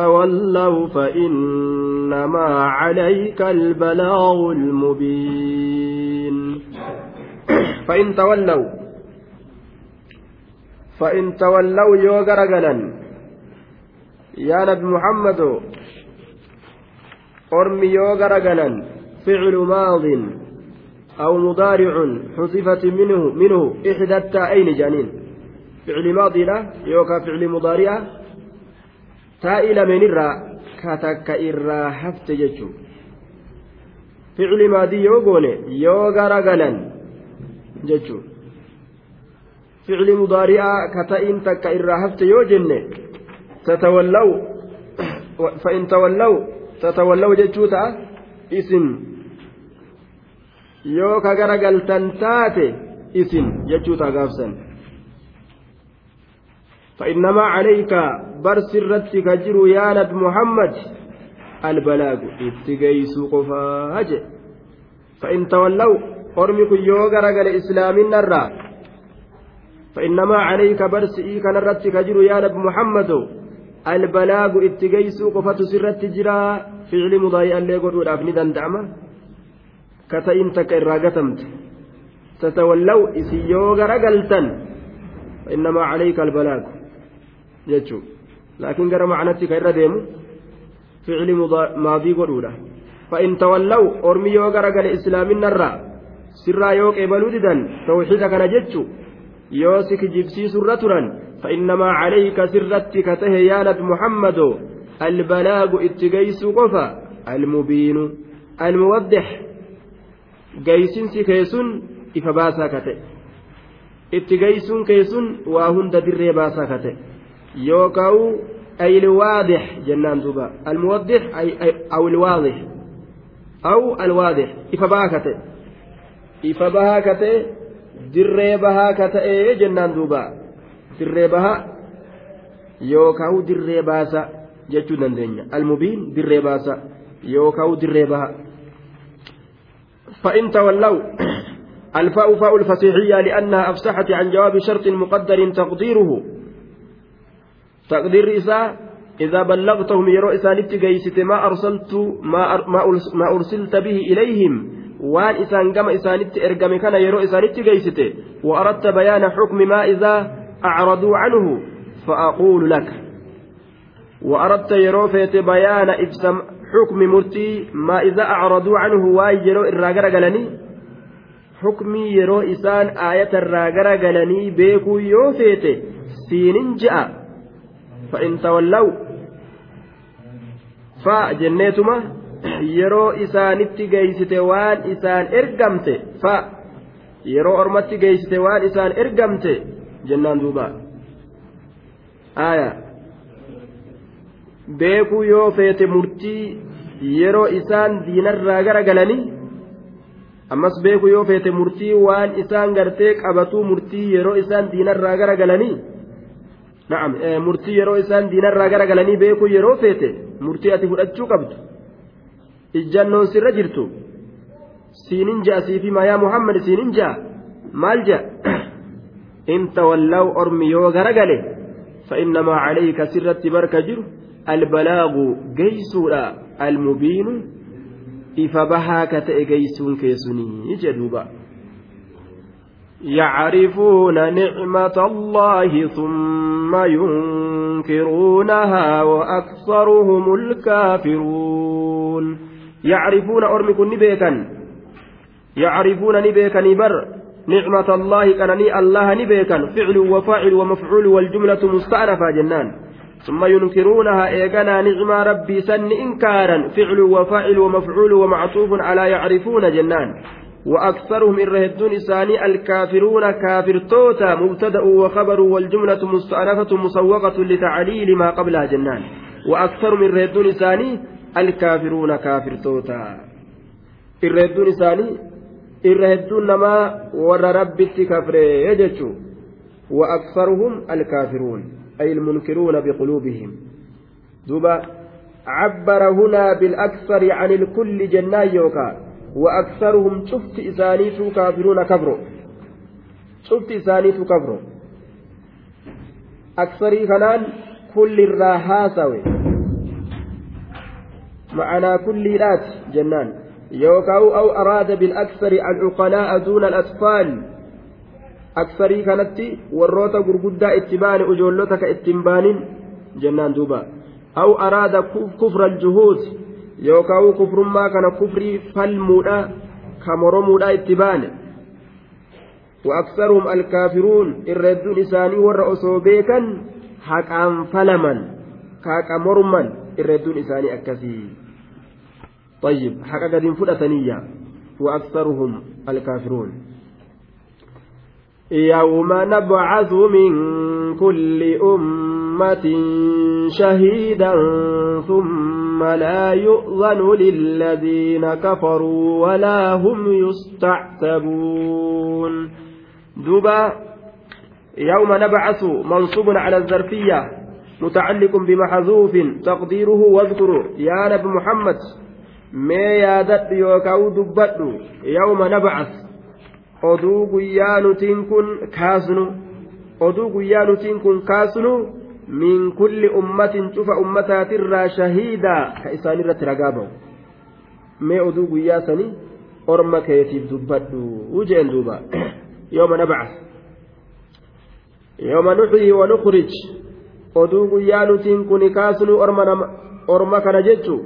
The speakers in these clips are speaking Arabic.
تولوا فإنما عليك البلاغ المبين. فإن تولوا فإن تولوا يوغرغلا يا نبي محمد أرمي يوغرغلا فعل ماض أو مضارع حذفت منه منه إحدى التائين جانين فعل ماضي له يوكا فعل مضارع. تائي لمن الرا كاتك إرا حفت ججو فعل ماضي يوغون يوغرغلا ججو فعل مضارع كتائن تك إرا حفت يوجن تتولوا فإن تولوا تتولوا ججو اسم yoo ka garagaltan taate isin jechuuta gaafsan فإنما عليك برس الرد كجر يا نبي محمد البلاغ اتقيس قفاج فإن تولوا أرمك يوغر الإسلام النرى فإنما عليك برس إيك نرد كجر يا نبي محمد البلاغ اتقيس قفة سرت جرا فعل مضايا اللي kata'iin takka irraa gatamte. Tatawallaw isin yoo garagaltan innamaa calayka albalaagu jechuu laakiin gara macnatti ka irra deemu ficli maadii godhuudha fa'in tawallaw ormi yoo garagale islaaminarraa sirraa yoo qeebaluu didan tawxiida kana jechu yoo si kijibsiisurra turan فإنما عليك سرت كته يا نبي محمد البلاغ اتجيس قفا المبين الموضح gaysinsi keessun ifa baasaa ka ta'e itti gaysuun keessun waa hunda dirree baasaa ka ta'e yookaan ayilwaadix jennaan duuba almuwaddix aw ilwaadix aw alwaadix ifa bahaa ka ta'e ifa bahaa ka ta'e dirree bahaa ka ta'e jennaan duuba dirree bahaa yookaan dirree baasa jechuu dandeenya almubiin dirree baasa yookaan dirree bahaa. فإن تولوا الفاء فاء الفصيحية لأنها أفسحت عن جواب شرط مقدر تقديره تقدير إساء إذا بلغتهم يرو إسانت جيست ما أرسلت ما, ما أرسلت به إليهم. وان إسان قم إسانت إرقم كان يرو إسانت جيست. وأردت بيان حكم ما إذا أعرضوا عنه فأقول لك. وأردت يرو فيت بيان إبسم حكم مرتي ما إذا أعرضوا عنه واي يرو الراجرة قالني حكمي يرو إسان آية الراجرة قالني بيكو يوفيت سين جاء فإن تولوا فجنيتما yeroo isaanitti geeysite waan isaan ergamte fa yeroo ormatti geeysite waan isaan ergamte jennaan duuba aya beekuu yoo feete murtii yeroo isaan diinarraa gara galanii ammas beekuu yoo feete murtii waan isaan gartee qabatuu murtii yeroo isaan diinarraa gara galanii na'am. Eh, murtii yeroo isaan diinarraa garagalanii beekuun yeroo feete murtii ati fudhachuu qabdu. Ijjannoon sirra jirtu. Siinin ja'a siifii mayaa muhammad siinin ja'a? Maal ja'a? Inta wallaa'u ormi yoo garagale fa'innamaa caleeyka sirratti barka jiru. Albalaagu geessuudha almubiinu ifa bahaa ka ta'e geessuun keessunii jedhuuba. يعرفون نعمة الله ثم ينكرونها وأكثرهم الكافرون. يعرفون أرمكن نبيكا يعرفون نبيكا نبر نعمة الله كانني الله نبيكا فعل وفاعل ومفعول والجملة مستأنفة جنان. ثم ينكرونها إيقنا نعمة ربي سن إنكارا. فعل وفاعل ومفعول ومعطوف على يعرفون جنان. وأكثرهم الرهدون إساني الكافرون كافر توتا مبتدأ وخبر والجملة مستأنفة مسوقة لتعليل ما قبلها جنان. وأكثرهم الرهدون إساني الكافرون كافر توتا الرهدون إساني الرهدون نما ور ربي كفر يجتشو. وأكثرهم الكافرون أي المنكرون بقلوبهم. دوبا عبر هنا بالأكثر عن الكل جنان يوكا. وأكثرهم شفت إسانيت كافرون كفروا شفت إسانيت كفروا أكثري كنان كل الراهاسوي jennaan yookaan aw araada bil'aksari al'uqalaa'a duuna al'atfaal aksarii kanatti warroota gurguddaa itti baane ijoollota ka ittiin baanin jennaan duuba aw araada kufra aljuhuud yookaan kufrummaa kana kufrii falmuudha ka moromuudha itti baane وأكثرهم الكافرون الردون إساني ور أصوبيكا حقا فلما كاكا مرما الردون إساني أكسي طيب حقا قد فلتنية وأكثرهم الكافرون يوم نبعث من كل أمة شهيدا ثم لا يؤذن للذين كفروا ولا هم يستعتبون. دوبا يوم نبعث منصوب على الظرفية متعلق بمحذوف تقديره واذكر يا نبي محمد ما يادت يوكاو دبت يوم نبعث. oduu guyyaa nutiin kun kaasnu oduu guyyaa kaasnu ummatin cufa ummataatirraa shahiidaa ka isaan irratti ragaa ba'u mee oduu guyyaa sanii orma keetiif dubbadhu ujeen duuba yooma nabcas yooma nuxyii wa nukrij oduu guyyaa nutiin kun kaasnu orma kana jechuu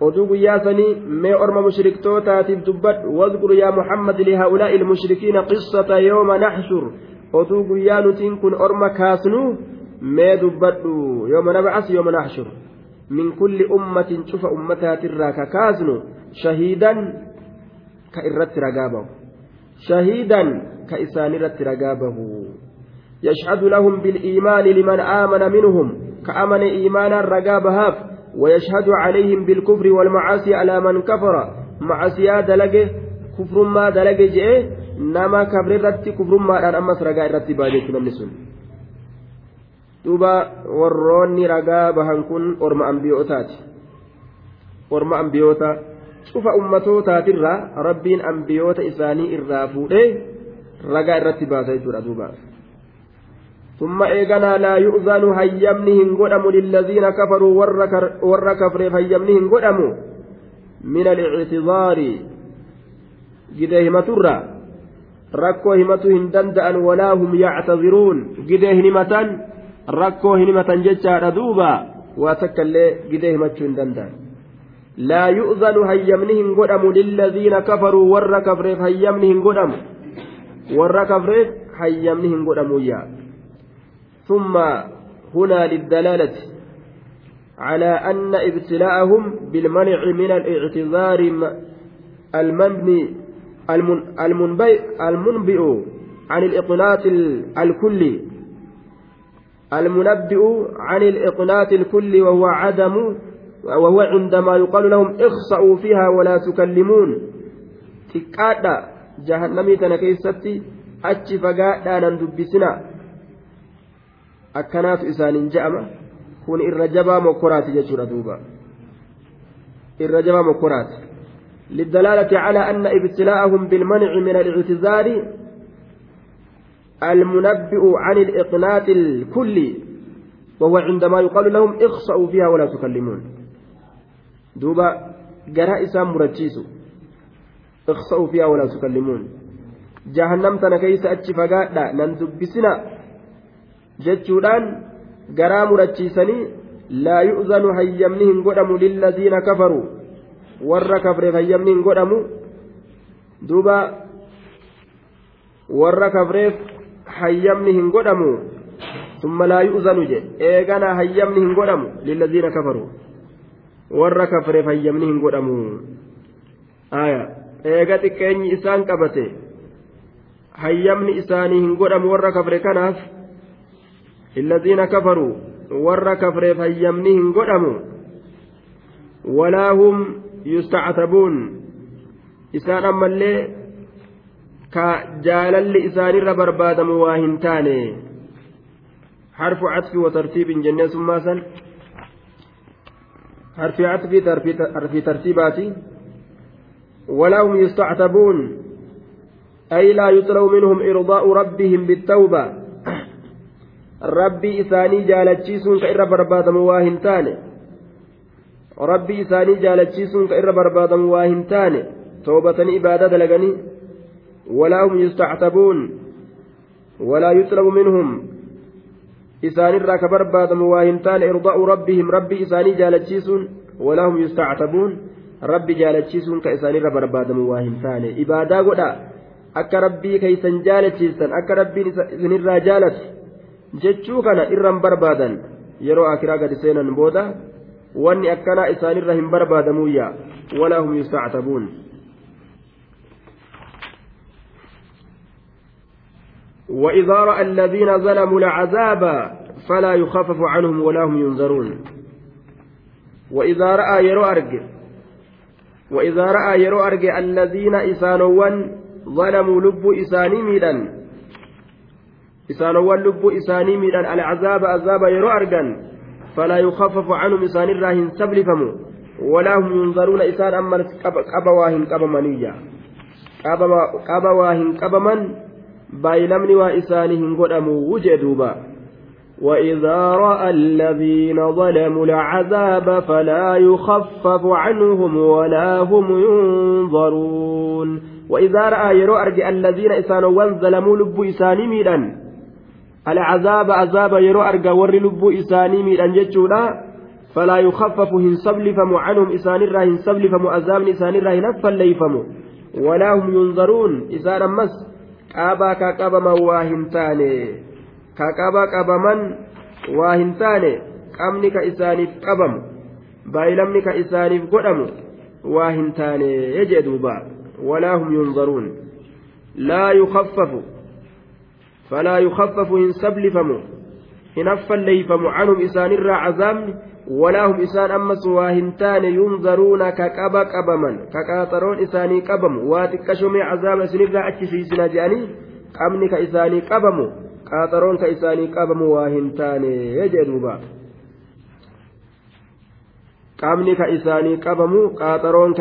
oduu guyyaa sanii mee orma mushriktootaatiif dubbadhu wadkur yaa muhammad lihaa'ulaa'i ilmushrikiina qissata yooma naxshur oduu guyyaa nutiin kun orma kaasnuu mee dubbadhu yooma nabcas yooma naxshur min kulli ummatin cufa ummataatirraa ka kaasnu shahiidan ka irratti ragaa bahu shahiidan ka isaanirratti ragaa bahu يشهد لهم بالإيمان لمن آمن منهم كأمن إيمانا رقا بهاف ويشهد عليهم بالكفر والمعاصي على من كفر معاصي دلقه كفر ما دلقه جئه نما كبر رتي كفر ما أمس رقا رتي بالي من نسون duuba warroonni ragaa bahan kun orma ambiyootaati orma ambiyoota cufa ummatootaatiirraa rabbiin ambiyoota isaanii irraa fuudhee ragaa irratti baasa jechuudha duuba ثم إيغانا لا يؤذن هيمنهم قدم للذين كفروا ور كفر هيمنهم قدم من الاعتذار جده همترا ركو همتو هندندأن ولا هم يعتذرون جده همتان ركو همتان ججا دوبا واتكالي جده همتو هندندأن لا يؤذن هيمنهم قدم للذين كفروا ور كفر هيمنهم قدم ور كفر هيمنهم قدم يا ثم هنا للدلالة على أن ابتلاءهم بالمنع من الاعتذار المنبئ المنبئ عن الإقناط الكلي المنبئ عن الإقناط الكلي وهو عدم وهو عندما يقال لهم اخسأوا فيها ولا تكلمون. تكادا جهنمي تنكيستي أتش فقادا ندبسنا akkanaatu isaaniin je'ama kun irra jabaa mokkoraati jechuudha duuba irra jabaa mokkoraati للدلالة على أن ابتلاءهم بالمنع من الاعتذار المنبئ عن الإقناط الكلي وهو عندما يقال لهم اخسأوا فيها ولا تكلمون دوبا جراء إسام مرجيس اخسأوا فيها ولا تكلمون جهنم تنكيس أتشفقا نندبسنا murachiisanii laa yu'zanu hayyamni hin godhamu lilladiina kafaru warra kafreef hayyamni hin godhamu duuba warra kafreef hayyamni hin godhamu summa laa yu'zanu jedhe eegana hayyamni hin godhamu lillaziina kafaru. Warra kafreef hayyamni hin godhamu. Aya eega xiqqeenyi isaan qabate hayyamni isaanii hin godhamu warra kafre kanaaf lillaziina kafaru warra kafreef hayyamni hin godhamu walaa hum yustactabuun. Isaan ammallee إسان أما اللي كجالل إسان ربربادم واهنتاني حرف عطف وترتيب جنة ثم سن حرف عطف حرف ترتيباتي ولا هم يستعتبون أي لا يطلب منهم إرضاء ربهم بالتوبة rabbii isaanii jaalachiisuun ka irra barbaadamu waa hin taane rabbii isaanii jaalachiisuun ka irra barbaadamu waa hin taane toobatanii ibaadaa dalaganii yuxlabu minhum isaanirraa ka barbaadamu waa hin taane irda'u rabbihim rabbii isaanii jaalachiisuun walaa hum yustactabuun rabbi jaalachiisuun ka isaanirra barbaadamu waa hin taane ibaadaa godha akka rabbii keeysan jaalachiisan akka rabbiin isinirraa jaalatu jechuu kana irran barbaadan yeroo akiraa gadi seenan booda wanni akkanaa isaanirra hin barbaadamuyya walaa hum yustactabuun وإذا رأى الذين ظلموا العذاب فلا يخفف عنهم ولا هم ينذرون وإذا رأى يرو أرج وإذا رأى يرو أرج الذين إسانوا ظلموا لب إساني ميدا إسانوا لب إساني ميدا العذاب عذاب يرو أرجا فلا يخفف عنهم إسان الراهن سبلفموا ولا هم ينظرون. إسان أما قبواهن قبمنية قبواهن قبمن بايلمني وإسانهن قدموا وجدوبا وإذا رأى الذين ظلموا العذاب فلا يخفف عنهم ولا هم ينظرون وإذا رأى يرو أرجع الذين إسانوا ظلموا لب إساني ميدا العذاب عذاب يرو أرجى ور لبو إساني ميدان جتشولا فلا يخفف هن سبلفم عنهم إسان الرا هن سبلفم عذاب إسان الرا هنفا ليفم ولا هم ينظرون إسان مس قابا كقابما واهن تاني كقابا قابمن واهن تاني قامني كإسانيف قبم بايلمني كإسانيف قدم واهن تاني يجدوبا ولا هم ينظرون لا يخفف فلا يخفف إن سبلفموا إن أفليفموا عنهم إسان الرا عذاب ولا هم إسان أمس واهنتان ينظرون كقبا قبما كقاطرون إساني قبم واتكشمي عذاب إسان الرا أتشي سنجاني قمني كإساني قبموا قاطرون كإساني قبم واهنتان يجدوبا.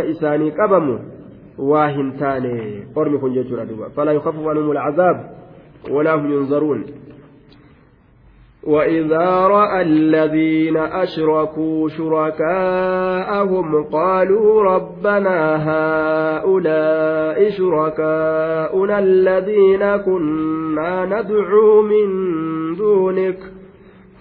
isaanii qabamu waa hin taane ormi kun jechuudha duuba falaa yukaffafu anhum alcazaab ولا هم ينظرون. وإذا رأى الذين أشركوا شركاءهم قالوا ربنا هؤلاء شركاؤنا الذين كنا ندعو من دونك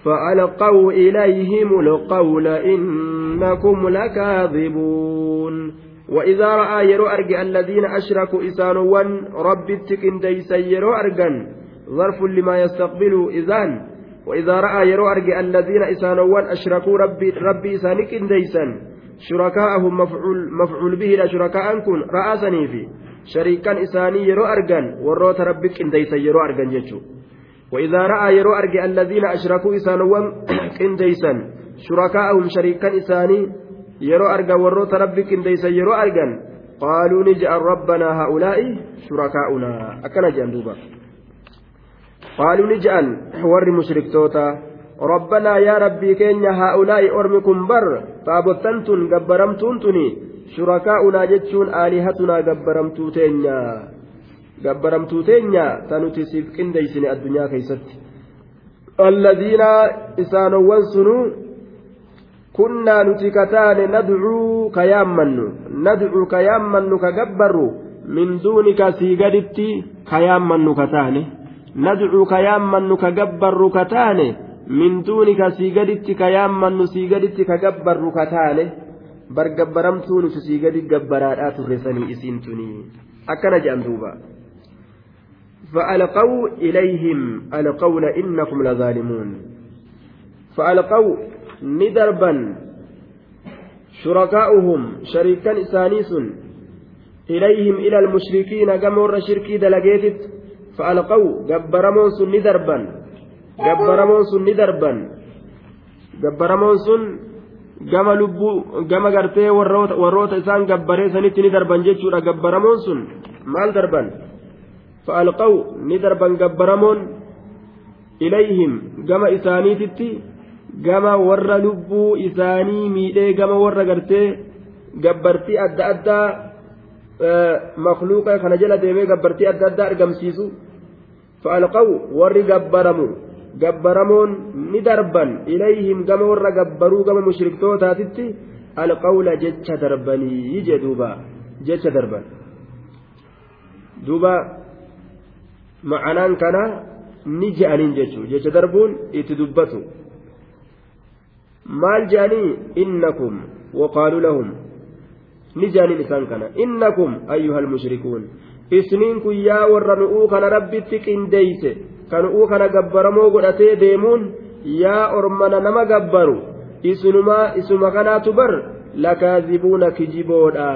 فألقوا إليهم القول إنكم لكاذبون. وإذا رأى يرو أرجع الذين أشركوا إسانوا رب التكن ديسا يرو أرجا ظرف لما يستقبل إذان وإذا رأى يرو أرجع الذين إسانوا أشركوا ربي ربي إسانك ديسا شركاءهم مفعول مفعول به لا شركاء كن رأسني في شريكا إساني يرو أرجا وروت ربك ديسا يرو أرجا جتشو وإذا رأى يرو أرجع الذين أشركوا إسانوا كنديسا شركاءهم شريكا إساني warroota rabbi qindeeysan yeroo argan qaaluu ni je'an rabbanaa haa'ulaa'i shurakaa'unaa akkana je'an duuba qaaluu ni je'an warri mushriktoota rabbanaa yaa rabbii keenya haa'ulaa'i ormi kun bar taabottan tun gabbaramtuun tuni shurakaa'unaa jechuun aalihatunaa gabbaramtuu teenya. Gabbaramtuu teenya ta nuti siif qindeeysine addunyaa keeysatti alladiina isaanowwan sunuu kunnaa nuti kataane nadcuu ka yaammannu nadcuu ka yaammannu ka min duunika sii gaditti ka yaammannu ka taane ka yaammannu sii gaditti ka gabbarru ka taane bar gabbaramtuu nuti sii gadi gabbaraadhaa turre sanii isiin tunii akkana jedhan duuba فألقوا إليهم القول إنكم لظالمون فألقوا darban shurakaa'uhum shariikan isaanii sun ilayhim ila almushrikiina gama warra sun ni darban gabbaramoon sun ni darban gabbaramoon sun gama lubbuu gama gartee warroota isaan gabbaree sanitti ni darban jechuudha gabbaramoon sun maal darban fa'alqaw ni darban gabbaramoon ilayhim gama isaaniititti gama warra lubbuu isaanii miidhee gama warra gartee gabbartii adda addaa makluuqa kana jala deemee gabbartii adda addaa argamsiisu فألقوا ور جبرموا جبرمون ندربا إليهم كما ور جبروا كما مشركتو تاتتي القول جتش دربني يجي دوبا جتش دربا دوبا معنان كان نجأنين جتشو جتش دربون اتدبتو maal jaanii innakum waqaaluu lahum ni jaaniin isaan kana innakum ayyuhal mushrikuun isniin kun yaa warra nu'uu kana rabbitti qindeeyse kan nu'uu kana gabbaramoo godhatee deemuun yaa ormana nama gabbaru isunumaa isuma kanaatu bar lakaazibuuna kijiboodha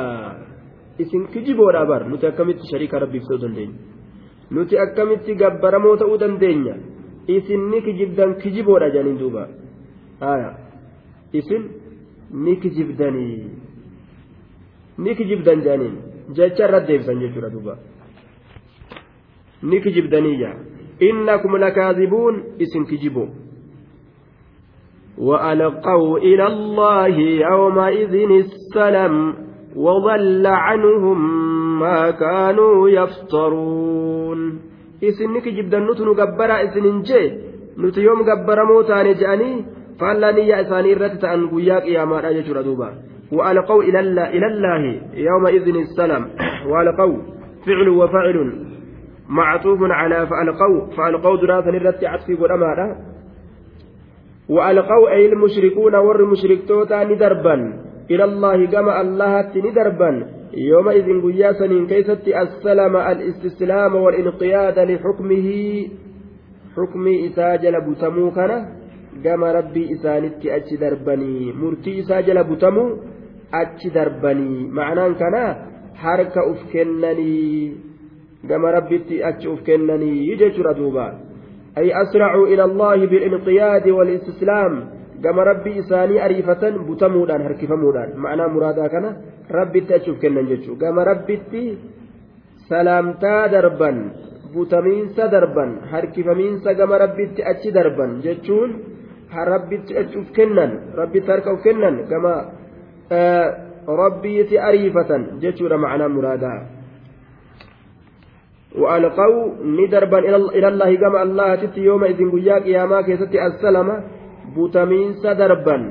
isin kijiboodha bar nuti akkamitti shariika rabbiif ta'uu dandeenya nuti akkamitti gabbaramoo ta'uu dandeenya isin ni kijibdan kijiboodha jedhaniin duuba isin ni kijibdanii ni kijibdan jedhaniin jecha irra deebisan jechuudha duuba. Ni kijibdanii jaa. Innakum lakaazibuun isin kijiboo وألقوا إلى الله يومئذ السلم وضل عنهم ما كانوا يفترون إسنك جبدا نتن قبرا إسن جي نت يوم قبر موتان جاني فألا نيا إساني رتت أن قياك يا ما رأيت دوبا وألقوا إلى الله, إلى الله يومئذ السلام. وألقوا فعل وفعل معطوف على فألقوا فألقوا دراسة الرت عطفي قد وألقوا أي المشركون ور مشركتوتا ندربا. إلى الله كما الله ندربا. يومئذ قياسا كيست السلام الاستسلام والانقياد لحكمه. حكم إساجل بتمو كان. كما ربي إسانت أتش دربني مرتي إساجل بتمو أتش دربني معناه كان حركة أفكنني كما ربي أتش أفكنني يجي دوبا أي أسرعوا إلى الله بالانقياد والاستسلام gama rabbii isaanii ariifatan butamuudhaan harkifamuudhaan ma'anaa muraadaa kana rabbitti achuuf kennan jechuudha gama rabbitti salaamtaa darban butamiinsa darban harkifamiinsa gama rabbitti achi darban jechuun rabbitti achuuf kennan rabbitti harka uf kennan gama rabbiitti ariifatan jechuudha ma'anaa muraadaa. وألقوا ندربا إلى الله كما الله تتي يوم إذن قياك يا ما كيستي السلامة butamiinsa darban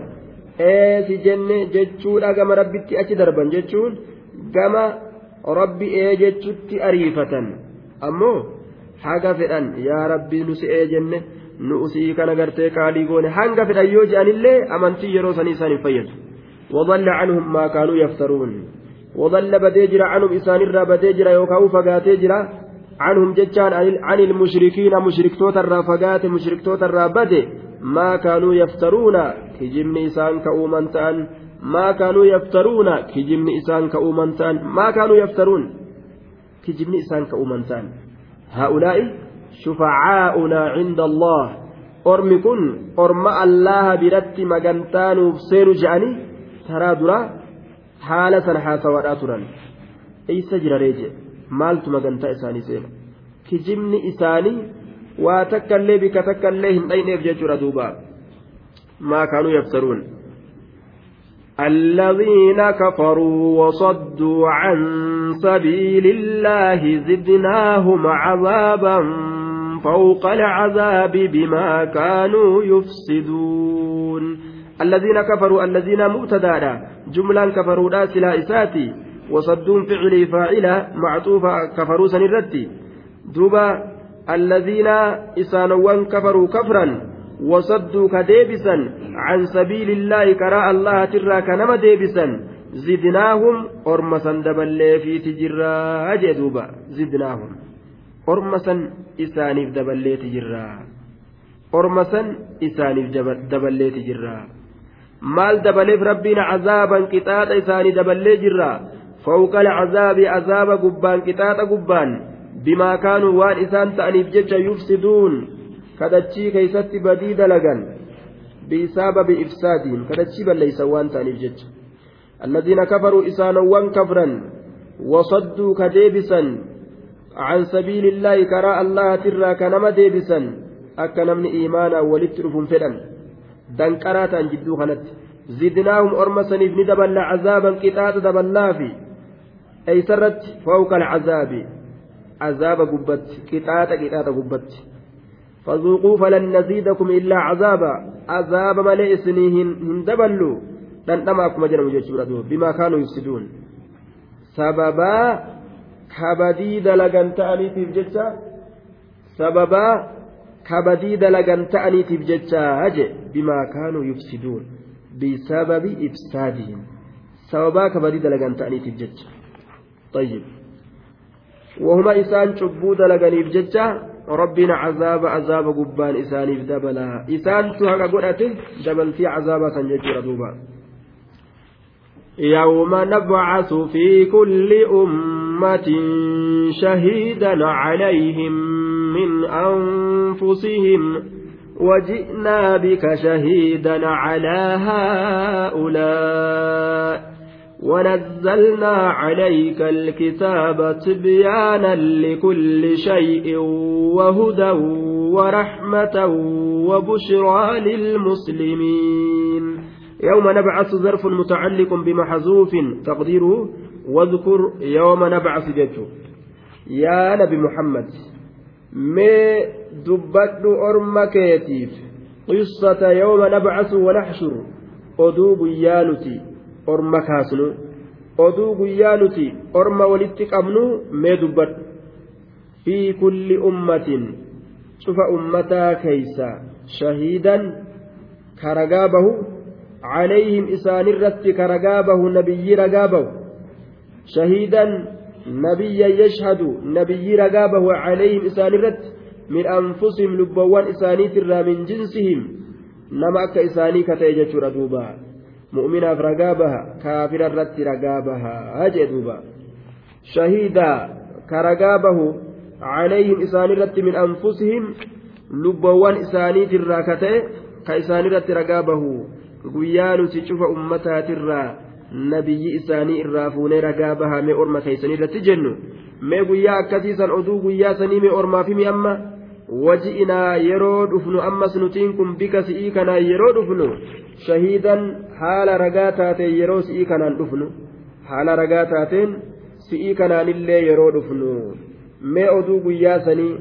eesi jenne jechuudha gama rabbitti achi darban jechuun gama rabbi ee jechutti ariifatan ammoo haga fedhan yaa rabbi nu si'ee jenne nu usii kana gartee qaalii goone hanga fedhan yoo je'anillee amantii yeroo sanii isaan hin fayyadu وضل عنهم ما كانوا يفترون. وضل بديجر عنهم إسان الرا بديجر يوكاو فقاتيجر عنهم جتان عن المشركين مشرك توتر فقات مشرك توتر بدي ما كانوا يفترون. كجمن إسان كأومن تأن. ما كانوا يفترون. كجمن إسان كأومن تأن. ما كانوا يفترون. كجمن إسان كأومن تأن. هؤلاء شفعاؤنا عند الله. أرمي كن أرم الله برت مجنتان سير جاني ترى درا حالة حاسوات تران أي سجر ريجي مالت مجنتا إساني سير كجمن إساني waa takka illee bika takka illee hin dhayneef jechuudha duuba. Maa kaanuu yaftaruun الذين كفروا وصدوا عن سبيل الله زدناهم عذابا فوق العذاب بما كانوا يفسدون الذين كفروا الذين مبتدا جملا كفروا لا سلا إساتي. وصدون فعلي فاعلة معطوفة كفروا سنرتي. دوبا الذين إسانوان كفروا كفرا. وصدوا كديبسا. عن سبيل الله كراء الله ترى كنما ديبسا. زدناهم أرمسا دبلي في تجرا جدوبا زدناهم. أرمسا إسانيف دبلي تجرا أرمسا إسانيف دبلي تجرا maal dabaleef rabbiin cazaaban qixaaxa isaanii daballee jirra fawqa alcazaabi azaaba gubbaan qixaaxa gubbaan bimaa kaanuu waan isaan ta'aniif jecha yufsiduun kadhachii keeysatti badii dalagan bisababi ifsaadiin kadhachii balleeysan waan ta'aniif jecha الذين كفروا إسانوان كفرا وصدوا كديبسا عن سبيل الله كراء الله ترى كنما ديبسا أكا نمني إيمانا ولترفهم فدا دنكراتا جدو خنت زدناهم أرمسني ندبل عذابا كتات دبلا في أي سرت فوق العذاب عذاب قبت كتاتا كتاتا قبت فذوقوا فلن نزيدكم إلا عذابا عذاب ملئ سنيهن هندبلوا dhandhama akkuma jedhamu jechuudha duuba bimaa kaanuu yufsiduun. Sababaa kabadii dalagan ta'aniitiif jecha sababaa dalagan ta'aniitiif jecha haje bimaa kaanuu yufsiduun bisababi ifsaadihim sababaa kabadii dalagan ta'aniitiif jecha طيب وهما إسان شبود لغنيف ججا ربنا عذاب عذاب قبان إسانيف دبلا إسان تهقى قرأته دبل في عذاب سنججر دوبا يوم نبعث في كل أمة شهيدا عليهم من أنفسهم وجئنا بك شهيدا على هؤلاء ونزلنا عليك الكتاب تبيانا لكل شيء وهدى ورحمة وبشرى للمسلمين. يوم نبعث ظرف متعلق بمحذوف تقديره واذكر يوم نبعث جدته. يا نبي محمد. ما دبت أرمكيتيف قصة يوم نبعث ونحشر أدوب يانتي orma kaasnu oduu guyyaa nuti orma walitti qabnu mee dubbadhu fi kulli ummatin cufa ummataa keeysa shahiidan karagaa bahu إسان الرت كرقا به نبي رقا به شهيدا نبيا يشهد نبي رقا به عليهم إسان الرت من أنفسهم لبوان إساني ترى من جنسهم نما أكا إساني كتيجة ردوبا mu'minaaf ragaa baha kaafira irratti ragaa baha jee duuba shahiidaa ka ragaa bahu calayhim isaan irratti min anfusihim lubbawwan isaaniitirraa ka ta'e ka isaan irratti ragaa bahu guyyaa nuti cufa ummataatirraa nabiyyi isaanii irraa fuunee ragaa baha mee orma keeysanii irratti jennu mee guyyaa akkasiisan oduu guyyaa sanii mee ormaafimi amma waji'inaa yeroo dhufnu ammas nutiin kun bika si'ii kanaan yeroo dhufnu shahiidan haala ragaa taateen yeroo si'ii kanaan dhufnu haala ragaa taateen si'ii kanaanillee yeroo dhufnu mee oduu guyyaa sanii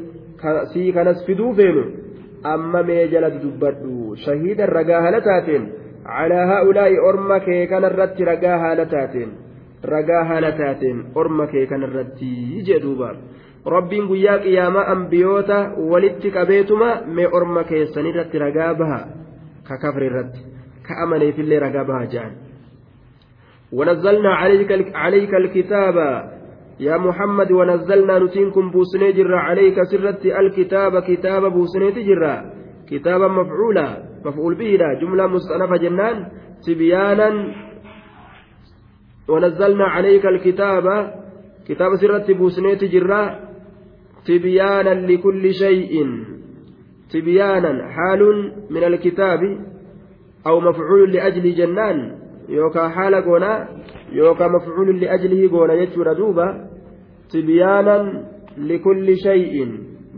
si'ii kanas fiduu feenu amma mee jala dubbadhu shahiidan ragaa haala taateen calaa haa'ulaa'i orma kee kanarratti ragaa haala taateen ragaa haala taateen orma kee kanarratti jedhuuba. rabbiin guyyaa qiyaamaa ambiyoota walitti qabeetuma mee orma keessanirratti ragaa baha ka kafre irratti ka amaneefillee ragaa baha jedhan ونزلنا عليك عليك الكتاب يا محمد ونزلنا نتينكم بوسني جرا عليك سرت الكتاب كتاب بوسني تجرا كتابا مفعولا مفعول به لا. جملة مستأنفة جنان. تبيانا. ونزلنا عليك الكتاب. كتاب سرت بوسني تجرا تبيانا لكل شيء. تبيانا. حال من الكتاب. أو مفعول لأجل جنان. يوكا حال قونا. يوكا مفعول لأجله قونا. يجور دوبا. تبيانا لكل شيء.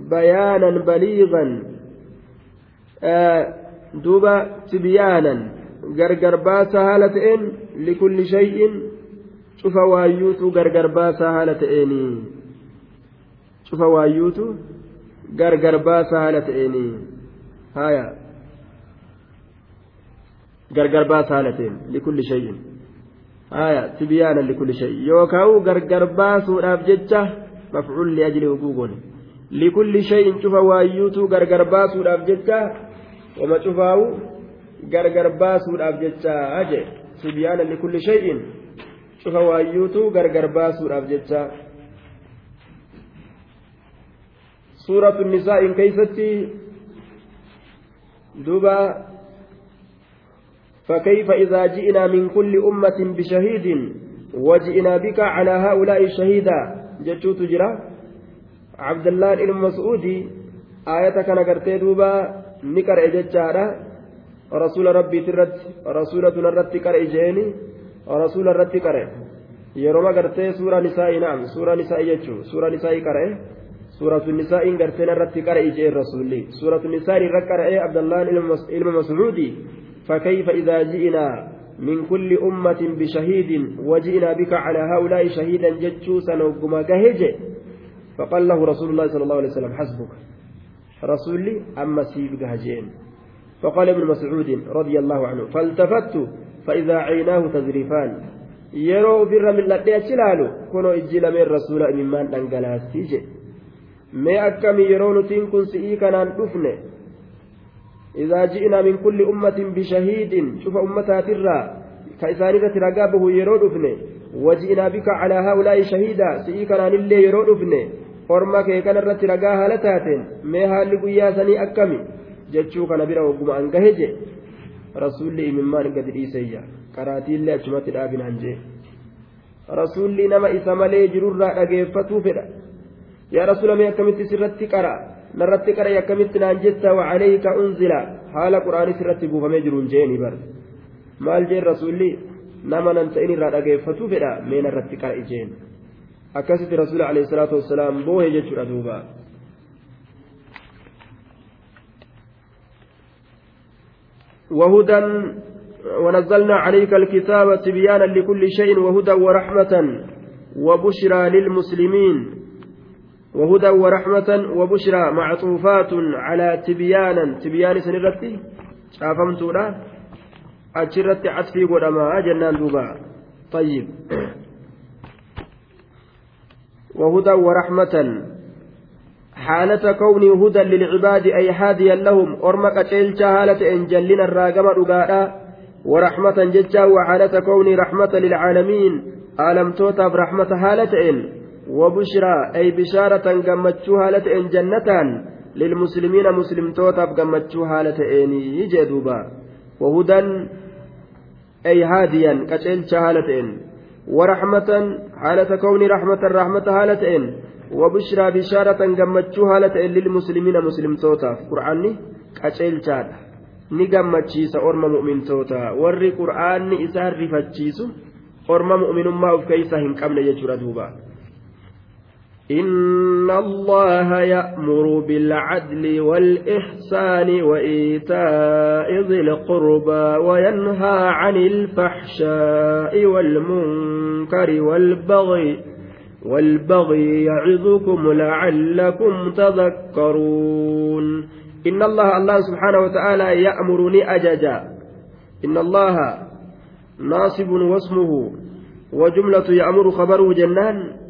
بيانا بليغا. آه duuba tibyaanan gargar baasaa haala ta'een likulli shay'in cufa waayyuutu gargar baasaa haala ta'eenii cufa waayyuutu gargar baasaa haala ta'eenii haya gargar baasaa haala ta'een likulli shay'in. Haya tibyaanan likulli shay'in yookaan gargar baasuudhaaf jecha mafcuulli ajli guguun likulli shay'in cufa waayyuutu gargar baasuudhaaf jecha. Wama cufaawu gargar baasuudhaaf jecha jee tibiyaanan likulli shay'in cufa waayyuutu gargar baasuudhaaf jecha. سورة النساء كيفتي. دبا فكيف إذا جئنا من كل أمة بشهيد وجئنا بك على هؤلاء شهيدا جتشو تجرى عبد الله بن مسعود. آية كان قرتي دوبا. نكر إجتشارا رسول ربي ترد رسولة نرد كر إجيني رسول الرد كر yeroo gartee suuraa nisaa naam suuraa nisaa jechuun suuraa nisaa qara'e سورة النساء إن قرتين الرتي قرأ جير رسولي سورة النساء رقرأ عبد الله إلم مسعودي فكيف إذا جئنا من كل أمة بشهيد وجئنا بك على هؤلاء شهيدا جتشوسا وقما كهج فقال له رسول الله صلى الله عليه وسلم حسبك رسولي أما سيب هجين فقال ابن مسعود رضي الله عنه فالتفت فإذا عيناه mil'adhee achi ilaalu kunoo ijji lameen rasuula imimmaan dhangalaasii jedhe mee akkami yeroo nutiin kun si'ii kanaan dhufne إذا جئنا من كل أمة بشهيد شوف أمتها ترى. كإسانية رقا به يرود أفني وجئنا بك على هؤلاء شهيدا سئي كان اللي يرود أفني orma kee kanarratti ragaa haala taateen mee haalli guyyaa sanii akkami? jechuu kana bira wagguma an gahe je rasuulli imimmaan gadi dhiiseyya qaraatiillee achumatti dhaabinaan jee. Rasuulli nama isa malee jirurraa dhageeffatuu fedha. Yaa rasuula mee akkamitti sirratti qara? Narratti qara akkamitti naan jetta? Wacalayka unzila. Haala quraanis irratti buufamee jiruun jeeni bar maal jeen rasuulli? Nama nan ta'in irraa dhageeffatuu fedha mee narratti qara ijeen akkasitti rasuula alayhi salaatu wassalaam boohe jechuudha duuba. وهدى ونزلنا عليك الكتاب تبيانا لكل شيء وهدى ورحمة وبشرى للمسلمين. وهدى ورحمة وبشرى معطوفات على تبيانا. تبيان سنرتي له أجرت عطفي قدما جنان دوبا. طيب. وهدى ورحمة. حالة كونه هدى للعباد أي هاديا لهم أرمك تلك حالة إن جلنا الراقم رقاء ورحمة ججا وحالة كون رحمة للعالمين. ألم توتف رحمة حالة إن؟ وبشرى أي بشارة قمتشو حالة إن جنة للمسلمين مسلم توتف قمتشو حالة إن يجدوبا. وهدى أي هاديا كتلك حالة إن؟ ورحمة حالة كون رحمة رحمة حالة إن وبشرى بشارة قمتشو حالة إن للمسلمين مسلم توتف قرآني كتلك ni gammachiisa orma mu'mintoota warri qur'aanni isaan rifachiisu orma mu'minummaa of keeysa hin qabne jechuudha duuba إن الله يأمر بالعدل والإحسان وإيتاء ذي القربى وينهى عن الفحشاء والمنكر والبغي والبغي يعظكم لعلكم تذكرون. إن الله الله سبحانه وتعالى يأمرني أججا. إن الله ناصب واسمه وجملة يأمر خبره جنان.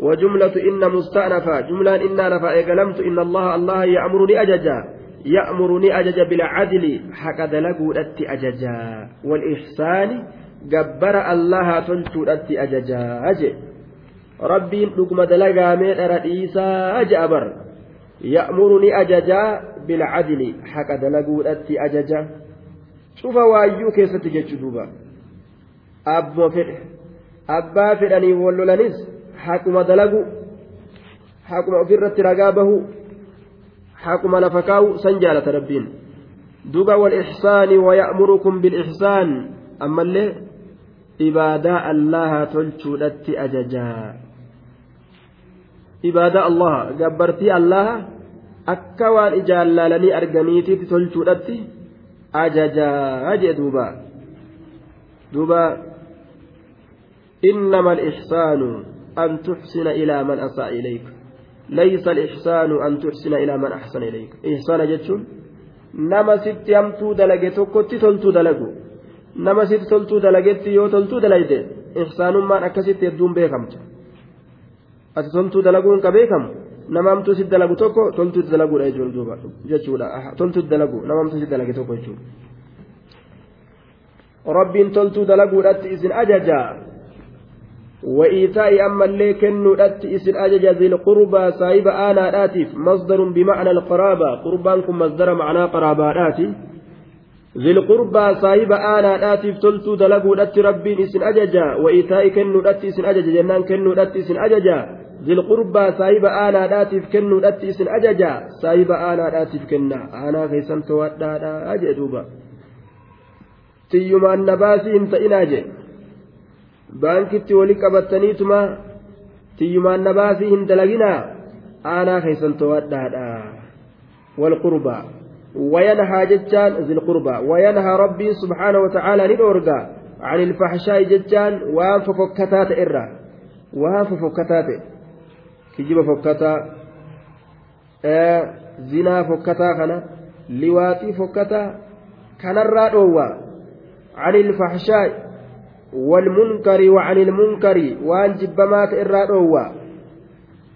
وجملة إن مستأنفة جملة إن رفع قلمت إن الله الله يأمرني أججا. يأمرني أججا بالعدل. حق دلقوا أتي أججا. والإحسان جبر الله تلتو أتي أججا. أجي. ربي لقم دلقا من أرئيسا أجأبر يأمرني أججا بالعدل. حق دلقوا أتي أججا. شوف وأيو كيست جتشوفا أب فر أبا فرني ولولنس حكم دلقوا حكم أفرت رقابه حكم لفكاو سنجالة ربين. دوبا والإحسان ويأمركم بالإحسان أما اللي إبادة الله تلشو أججا. إبادة الله جبرتي الله akka waan ijaan laalanii arganiititti tolchuudhatti ajajaa jee duuba duuba إنما الإحسان أن تحسن إلى من أساء إليك ليس الإحسان أن تحسن إلى من أحسن إليك إحسان جتشون nama sitti hamtuu dalage tokkotti toltuu dalagu nama sitti toltuu dalagetti yoo toltuu dalayde ihsaanummaan akkasitti hedduun beekamtu ati toltuu dalaguun ka beekamu namamtu si dalagu tokko toltu itti dalaguudha jechuudha duuba jechuudha toltu itti dalagu namamtu si dalage tokko jechuudha rabbiin toltuu dalaguudhatti isin ajaja وإيتاء أما اللي كنو أت إسن أجج ذي القربى صاحب آنا آتف مصدر بمعنى القرابة. قربانكم مصدر معنى قراباتي ذي القربى صاحب آنا آتف تلتو دلقو أت ربين إسن أججا وإيتاء كنو أت إسن أجج. جنان كنو أت إسن أججا zilqurbaa saahiba aanaadhaatiif kennuudhatti isin ajaja saahiba aanaadhaatiif kenna aanaa keessan to'adhaadhaa jee duuba tiyyumaan na baasii hin ta'inaa jee baankitti wali qabattaniituma tiyyumaan na baasii hin dalaginaa aanaa keessan to'adhaadhaa walqurbaa وينهى جتان ذي القربى وينهى ربي سبحانه وتعالى ندورغا عن الفحشاء جتان وان ففكتات إرا وان ففكتات kijiba fokkataa zinaa fokkataa kana liwaaxii fokkataa kanarraa dhoowwaa عن الفحشاء والمنكر وعن المنكر وان جبمات الرادوا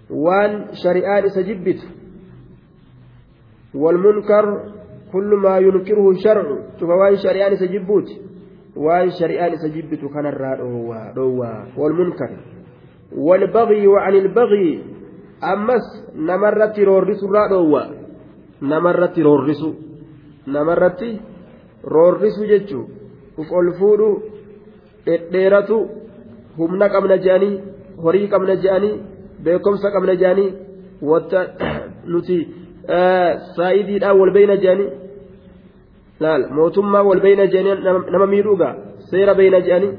وان شريان سجبت والمنكر كل ما ينكره الشرع وان شريان سجبوت وان شريان سجبت كان الرادوا والمنكر. والبغي وعن البغي أمس نمرت رورس الرادوا نمرت رورس نمرت رورس جتشو. uf ol fuudhu dhedheeratu humna qabna je'anii horii qabna je'anii beekumsa qabna je'anii wata nuti saayidiidhaan wal beeyna je'anii laal mootummaa wal beeyna je'anii nama miidhuuga seera beeyna je'anii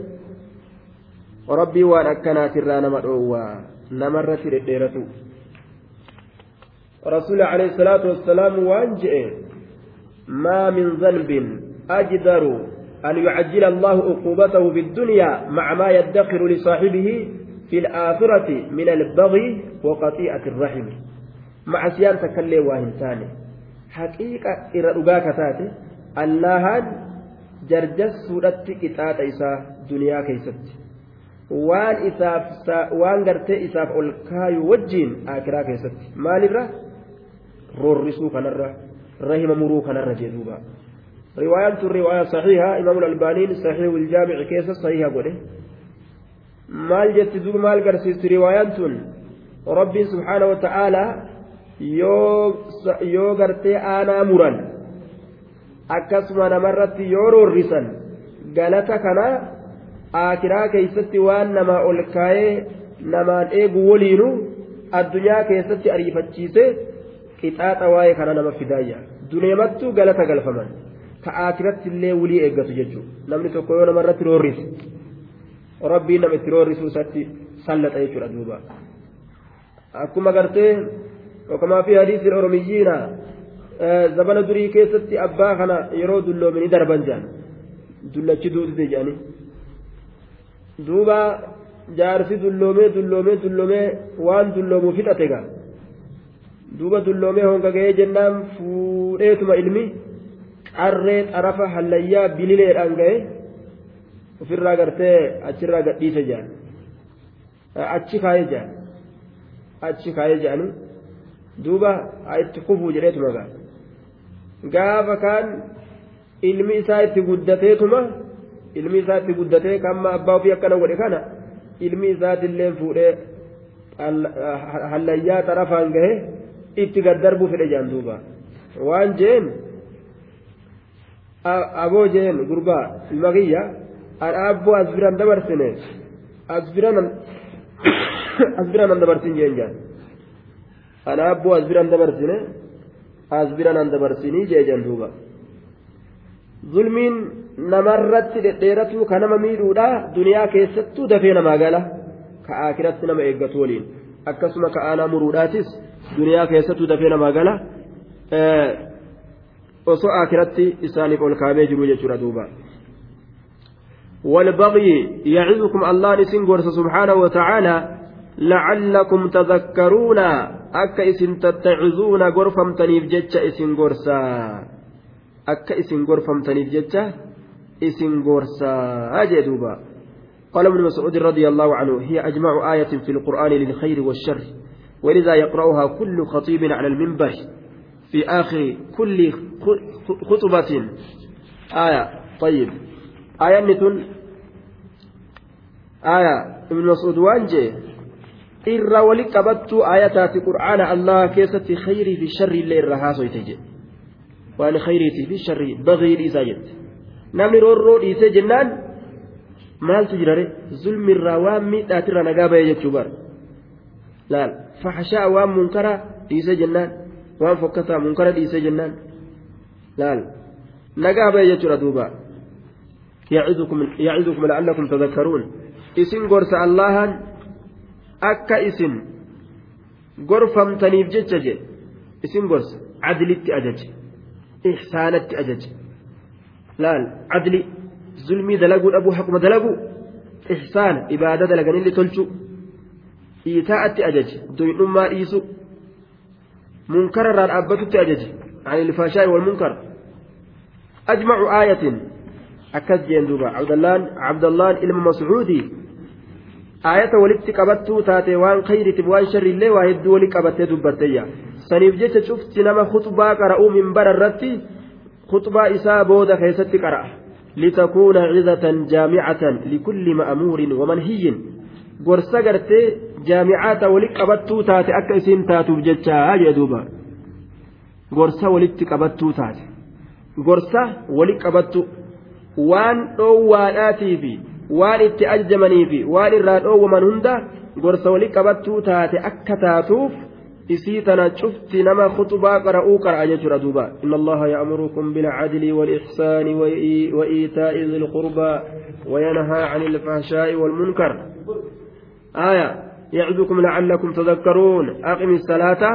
rabbii waan akkanaatirraa nama dhoowwaa namarratti dhedheeratu alayhi salaatu wassalaam waan je'e maa min zanbin ajdaru أن يعجل الله عقوبته في الدنيا مع ما يدخر لصاحبه في الآخرة من البغي وقطيعة الرحم. مع سيان تكلي واهنتان حقيقة إرى رقاك تاتي. اللهان جرجس سورة كتات إسا دنيا كيست. waan isaaf waan gartee isaaf ol kaayu wajjiin akiraa keessatti maalirra roorrisuu kanarra rahima muruu kanarra jedhuuba tun riwaayaa saxiiha imaam albaaniin saxiihu iljaamici keessa sahiha godhe. Maal jetti duuba maal garsiisti riwaayaan tun? Rabbiin subhaana wa ta'aalaa yoo gartee aanaa muran akkasuma namarratti yoo roorrisan galata kana aakiraa keeysatti waan namaa ol kaayee namaan eegu waliinu addunyaa keessatti ariifachiise qixaaxa waa'ee kana nama fidaayya duneemattuu galata galfaman ka akiratti illee wulii eeggatu jechuudha namni tokko yoo namarratti roorrise rabbiin nama itti roorrisuu isatti sallaxa jechuudha duuba akkuma gartee yookamaa fi hadiisiin oromiyyiina zabana durii keessatti abbaa kana yeroo dulloomini darban jaan dullachi duutite jedhanii duuba jaarsi dulloomee dulloomee dulloomee waan dulloomuuf hidhate gaa duuba dulloomee honga ga'ee jennaan fuudheetuma ilmi. Qarree xarafa hallayyaa bilileedhaan ga'e ofirraa gartee achirraa gadhiise jedhan achi kaayee jedhan achi kaayee jedhanii duuba itti kufuu jedheetuma gaa gaafa kaan ilmi isaa itti guddateetuma ilmi isaa itti guddatee kamma abbaa ofii akkana godhe kana ilmi isaatillee fuudhee hallayyaa xarafaan gahe itti gaddarbuu fedhe jedhan duuba waan jeen. Aboo jeen gurbaa ilma kiyya as biran dabarsine as biran an dabarsin jeen jaan an as biran dabarsine as biran an dabarsinii jee jan duuba zulmiin namarratti dhedheeratu ka nama miidhuudha duniyaa keessattuu dafee namaa gala ka akiratti nama eeggatu waliin akkasuma ka aanaa muruudhaatis duniyaa keessattuu dafee namaa gala osoo akiratti isaaniif ol kaabee jiru jechuudha duuba. والبغي يعظكم الله قرص سبحانه وتعالى لعلكم تذكرون أكا إسن تتعظون غرفم تنيف جتش إسن قرصا أكا إسن غرفم تنيف جتش إسن قرصا أجدوبا قال ابن مسعود رضي الله عنه هي أجمع آية في القرآن للخير والشر ولذا يقرأها كل خطيب على المنبر في آخر كل خطبة آية طيب آية نتن آية ابن مسعود وانجي إرى ولك قبضت آياتات قرآن الله كيست خيري في الشر اللي إرها سويتجي وأنا خيري في الشر بغير إزاجت namni roorroo dhiisee jennaan maaltu jirare zulmi irraa waan miidhaatirra nagaa bahee jechuu bara laal fahashaa waan munkara dhiisee jennaan waan fokkataa munkara dhiisee jennaan laal nagaa ba'e jechuudha duuba yacidukum la'allakum tadakkaruun isin gorsa allahan akka isin gorfamtaniif jecha je isin gorsa cadlitti ajaje ihsaanatti ajaje laal cadli zulmii dalaguu dhabuu haquma dalaguu ihsaana ibaada dalaganilli tolchuu iitaa'atti ajaje doyidhummaa dhiisu munkara irraa dhaabbatutti ajaje عن الفحشاء والمنكر أجمع آية akkas jeen duuba cabdallaan ilma mascuudii aayata walitti qabattuu taate waan khayriitiif waan sharriillee waa hedduu wali qabattee dubbatteeyya saniif jecha cufti nama khutbaa qara'uu minbara irratti khutbaa isaa booda keessatti qara'a litakuuna cizatan jaamicatan likulli ma'amuurin wamanhiyyin gorsa gartee jaamicaata wali qabattuu taate akka isiin taatuuf jechaa jee duuba gorsa walitti qabattuu taate gorsa wali qabattu waan dhoowwaadhaatii fi waan itti ajjamanii fi waan irraa dhoowwaman hunda gorsa wali qabattuu taate akka taatuuf isii tana cufti nama khutbaa qara'uu qara'a jechuudha duuba inna allaha ya'murukum bilcadli walixsaani wa'iitaa'i zi lqurbaa wayanhaa can ilfahshaa'i walmunkar aya yacidukum lacallakum tadakkaruun aqimi salaata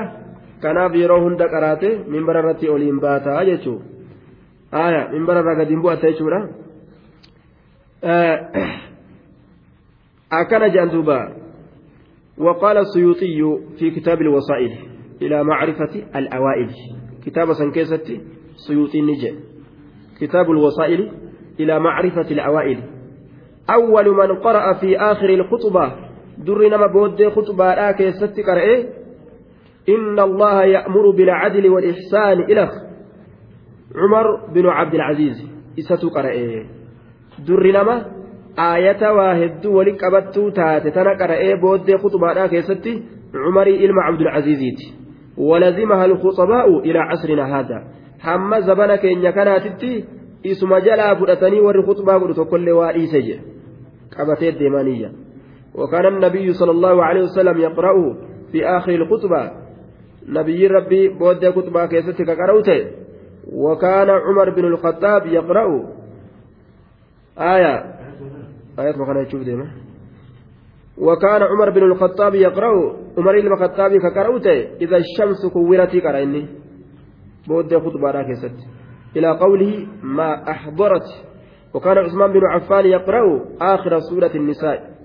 kanaaf yeroo hunda qaraate minbara irratti oliin baataa jechuu aya minbara irraa gadiin bu'atta jechuudha جندوبا وقال السيوطي في كتاب الوسائل إلى معرفة الأوائل كتاب سنكيستي سيوطي نجي كتاب الوسائل إلى معرفة الأوائل أول من قرأ في آخر الخطبة بود خطبة لا كيستي قرأ إن الله يأمر بالعدل والإحسان إلى عمر بن عبد العزيز إستو قرأ durri nama aayata waa hedduu wali qabattuu taate tana qara'ee booddee kutubaadhaa keessatti cumarii ilma cabdulcaziiziiti ولزمها الخطباء إلى عصرنا هذا hamma zabana keenya kanaatitti isuma jalaa fudhatanii warri khutbaa godhu tokkollee waa dhiise jedhe qabatee deemaniyya وكان النبي صلى الله عليه وسلم يقرأه في آخر الخطبة. نبي ربي بود خطبة كيستك قرأته وكان عمر بن الخطاب يقرأ آية. آية مكان يشوف ديما وكان عمر بن الخطاب يقرأ عمر بن الخطاب كقرأت إذا الشمس كورت قرأني بود خطبة راكست إلى قوله ما أحضرت. وكان عثمان بن عفان يقرأ آخر سورة النساء.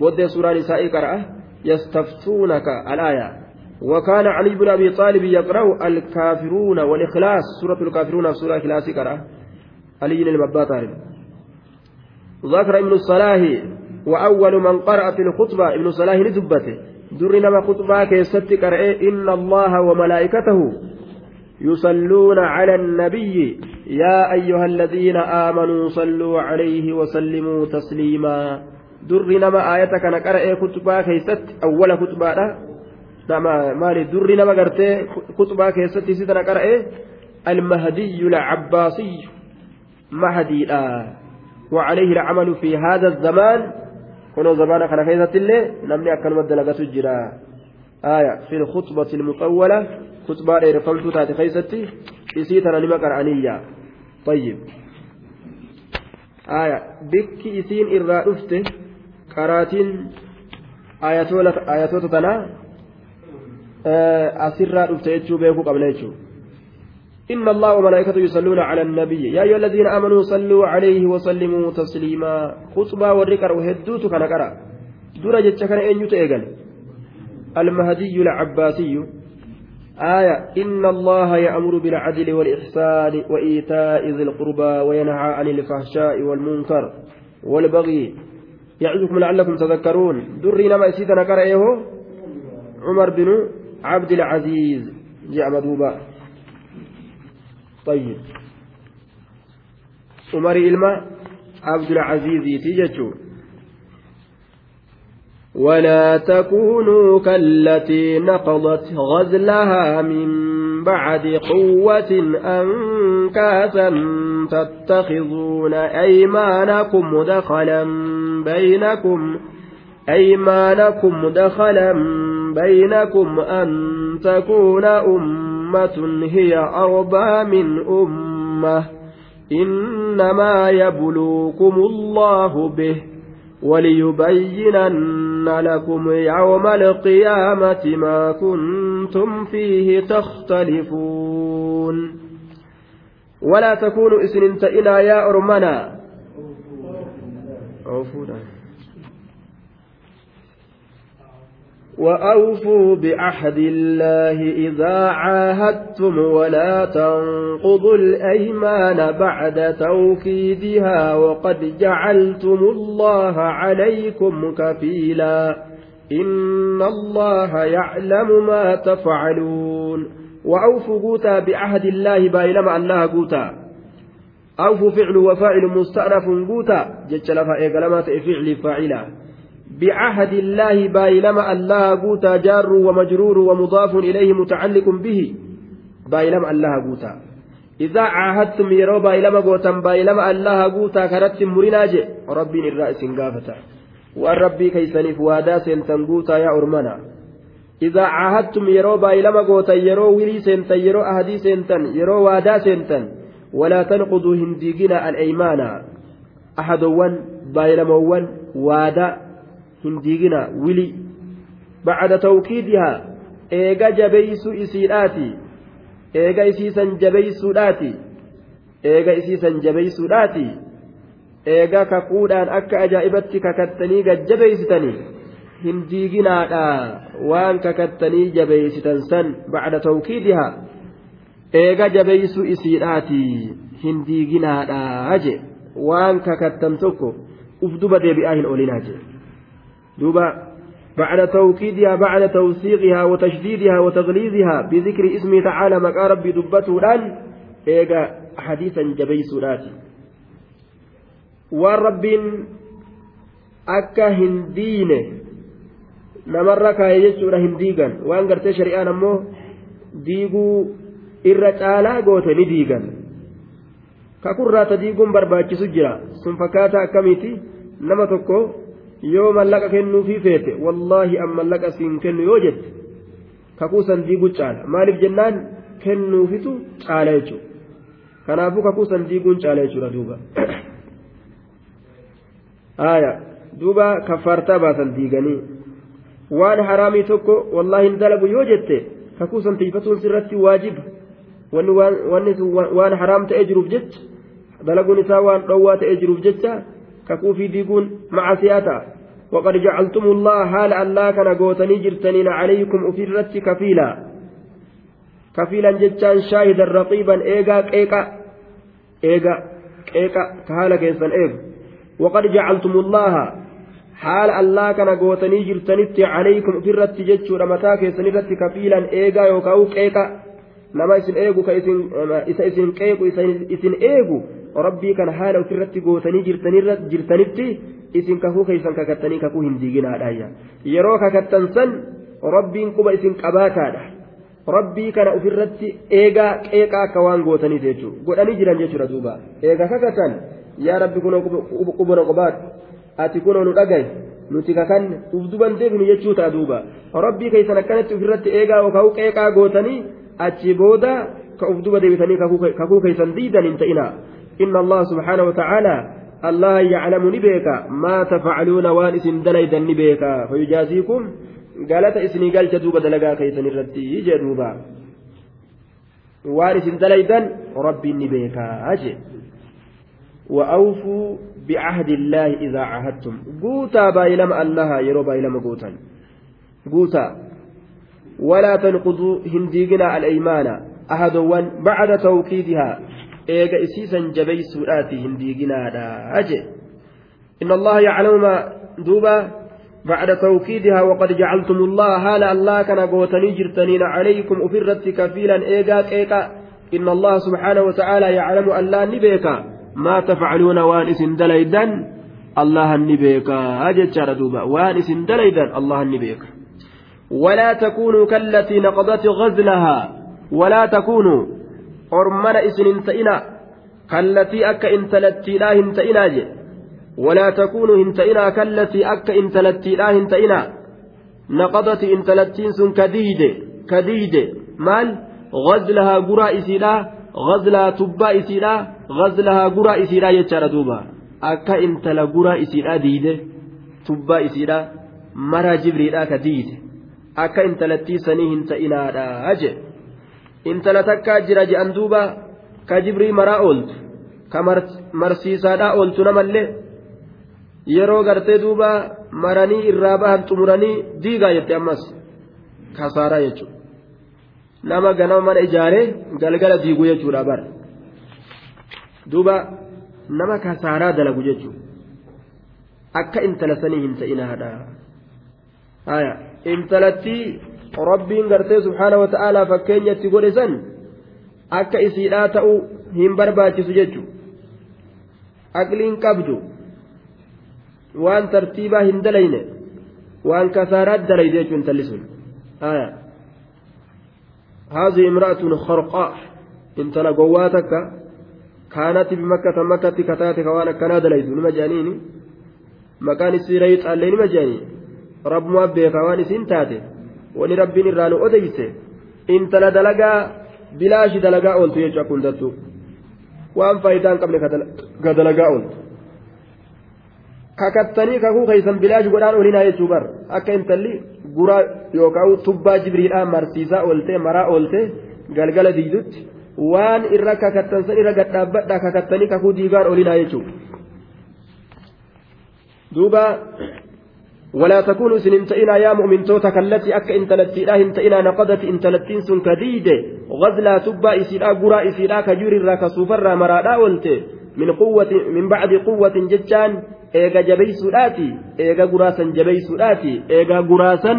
بود سورة النساء قرأ يستفتونك الآية. وكان علي بن أبي طالب يقرأ الكافرون والإخلاص سورة الكافرون سورة الإخلاص قرأ. علي المبا ذكر ابن الصلاح وأول من قرأ في الخطبة ابن الصلاح لدبته. در نما خطبة كيست قرأ إن الله وملائكته يصلون على النبي. يا أيها الذين آمنوا صلوا عليه وسلموا تسليما. در نما آية كان قرأ خطبة كيست أول خطبة نما مالي در نما قرأت خطبة كيست ستنا قرأ المهدي العباسي مهدي آه وعليه العمل في هذا الزمان كنوا زمان كان كيسة اللي نمني أكل مدلقة الجرا آية في الخطبة المطولة خطبة إرفمت تاتي كيستي إسيتنا لما قرآنية طيب آية بك إسين إرى أفته قراتين آياتوتا تنا أسرى أفته يجو بيكو قبل يجو إن الله وملائكته يصلون على النبي يا أيها الذين آمنوا صلوا عليه وسلموا تسليما خطبة والركر وهدوت كان كرا درجة كان أن يتأجل المهدي العباسي آية إن الله يأمر بالعدل والإحسان وإيتاء ذي القربى وينهى عن الفحشاء والمنكر والبغي يعظكم لعلكم تذكرون. دري نما يسيدنا كرأيه عمر بن عبد العزيز. جاء مدوبا طيب. عمر إلما عبد العزيز تيجتو ولا تكونوا كالتي نقضت غزلها من بعد قوة أنكاسا تتخذون أيمانكم دخلا بينكم أيمانكم دخلا بينكم أن تكون أمة هي أربى من أمة. إنما يبلوكم الله به. وليبينن لكم يوم القيامة ما كنتم فيه تختلفون. ولا تكونوا إسننت إلى يا أرمنا. وأوفوا بعهد الله إذا عاهدتم ولا تنقضوا الأيمان بعد توكيدها وقد جعلتم الله عليكم كفيلا إن الله يعلم ما تفعلون وأوفوا قوتا بعهد الله بايلما الله قوتا أوفوا فعل وفاعل مستأنف قوتا جتش لفا إيقلما فعل فاعلا بعهد الله بايلما الله قوتا جار ومجرور ومضاف إليه متعلق به بايلما الله قوتا إذا عاهدتم يرو بايلما قوتا بايلما الله قوتا كرت مرناج ربي الرأس قافتا waan rabbii keeysaniif waadaa seentan guutaa yaa ormana idaa caahadtum yeroo baay'ilama gootan yeroo wilii seentan yeroo ahadii seentan yeroo waadaa seentan walaa tanquduu hin diigina al'eymaana ahadowwan diigina wilii bacda tawkiidihaa eega jabeeysu isiidhaati eega isiisan jabeeysuudhaati eega isiisan jabeeysuudhaati eegaa kakuudhaan akka ajaa'ibatti kakattanii gajjabeeysitanii hin diiginaadha waan kakattanii jabeeysitan san bacda tawkiidihaa eega jabeeysuu isiidhaati hin diiginaadha je waan kakattan tokko uf duba deebi'aa hin olinaa je duuba بعد توكيدها بعد توثيقها وتشديدها وتغليظها بذكر اسمه تعالى مقا ربي دبته الآن إيجا حديثا جبيسولاتي waan rabbiin akka hin diine namarra kaa'e jechuudha hin diigan waan gartee shari'aan ammoo diiguu irra caalaa goote ni diigan kakurraata diiguun barbaachisu jira sun fakkaata akkamiiti nama tokko yoo mallaqa kennuufii feete wallaahi an mallaqa siin kennu yoo jette kakuusan diiguu caala. Maaliif jennaan? Kennuufitu caala jechuudha. Kanaafuu kakuusan diiguun caala jechuudha duuba. aya. Duuba kaffaartaa baasan diiganii. Waan haraamii tokko wallaahi hin dalagu yoo jette kakuusan tiifatuun sirratti waajiba. Wanni waan haraam ta'ee jiruuf jecha dalaguun isaa waan dhowwaa ta'ee jiruuf jecha kakuufii diiguun macasiyaa ta'a. وقد جعلتم الله حال الله كان غوتني جرتنين عليكم أفرت كفيلا كفيلا جتان شاهدا رقيبا إيغا كيكا إيغا كيكا كهالا كيسان إيغا وقد جعلتم الله حال الله كان قوتني جرتنت عليكم في الرت جتشور متى كيسن الرت كفيلا إيغا يوكاو كيكا nama isin eegu ka isa isin qeequ isin eegu rabbii kana haala ofirratti gootanii jirtanitti isin kakuu keeysan kakattanii kakuu hin diiginaadhaayya yeroo kakattan san rabbiin quba isin qabaataadha rabbii kana ofirratti eegaa qeeqaa akka waan gootaniif jechuudha godhanii jiran jechuudha duuba eega kakatan yaa rabbi kunoo qubuna qobaadhu ati kunoo nu dhagaye nuti kakanne uf duban deebinu jechuu ta'a duuba rabbii keeysan akkanatti ofirratti eegaa yookaan qeeqaa gootanii achi booda ka uf duba deebitanii kakuu keeysan diidan hin ta'ina yaclamu ni beeka maa tafcaluuna waan isin dalaydan ni beeka fayujaaziikum galata isinii galcha duuba dalagaa keeysan irratti jee duuba waan isin dalaydan rabbiin ni beekaa jee وأوفوا بعهد الله إذا عاهدتم قوتا بايلما الله يرو بايلما قوتا قوتا ولا تنقضوا هنديقنا الأيمان أحدوان بعد توكيدها جبي سؤاتي هنديقنا لا أجي إن الله يعلم ما دوبا بعد توكيدها وقد جعلتم الله هالا الله كان قوتني جرتنين عليكم أفرت كفيلا إيجا إيجا إن الله سبحانه وتعالى يعلم أن لا نبيكا ما تفعلون وان اسن دليدا الله النبيك أجد دوبا وان اسن دليدا الله النبيك ولا تكونوا كالتي نقضت غزلها ولا تكونوا أرمنا اسن انتئنا كالتي أك انتلتي لا انتئنا جي ولا تكونوا انتئنا كالتي أك انتلتي لا انتئنا نقضت انتلتين سن كديد كديد مال غزلها قرى إسيلا غزلها تبا إسيلا غزلها قرى إسيرا يجار دوبا أكا انتلا قرى إسيرا ديده تبا إسيرا مرا جبريلا كديده أكا انتلتي سنيه انت إنادا أجل intala takkaa jira je'an duuba ka jibrii maraa ooltu ka marsiisaadhaa ooltu namallee. Yeroo gartee duuba maranii irraa bahan xumuranii diigaa jette ammas kasaaraa jechuudha. Nama ganama mana ijaaree galgala diiguu jechuudha bar duuba nama kasaaraa dalagu jechuudha. Akka intala sanii hin ta'inaadha intalattii rabbiin gartee subhaana wa ta'aalaa fakkeenya itti godhe san akka isiidhaa ta'uu hin barbaachisu jechuudha aqliin qabdu. waan tartiibaa hin dalayne waan kasaaraat dalayde jechuun talli sun هذه امرأة خرقاء kaanatti bimakkata makkatti kataate ka waan akkanaa dalaydu nima jedhaniini maqaan isii rayxaallee nima jedhanii rabbumaa beekaa waan isiin taate wani rabbiin irraa nu odeyse intala dalagaa bilaashi dalagaa ooltu jechuu akka hundattu waan faayidaa hin qabne ka dalagaa ooltu kakattanii kakuu keeysan bilaash godhaan olinaa jechuu bar akka intalli gura yookaan tubbaa jibriidhaan marsiisaa ooltee maraa ooltee galgala diidutti waan irra kakattan san irra gadhaabbadhaa kakattanii kakuu diigaan olinaa jechuudha duuba ولا تكونوا سن تئنا يا مؤمن توتا كالتي أك إن تلتينا إن تئنا نقضت إن تلتين سن كديدة غزلا تبا إسيرا قرا إسيرا كجور الراك سوفر مرادا ولت من قوة من بعد قوة ججان eega jabeeysuudhaati eega guraasan jabeeysuudhaati eega guraasan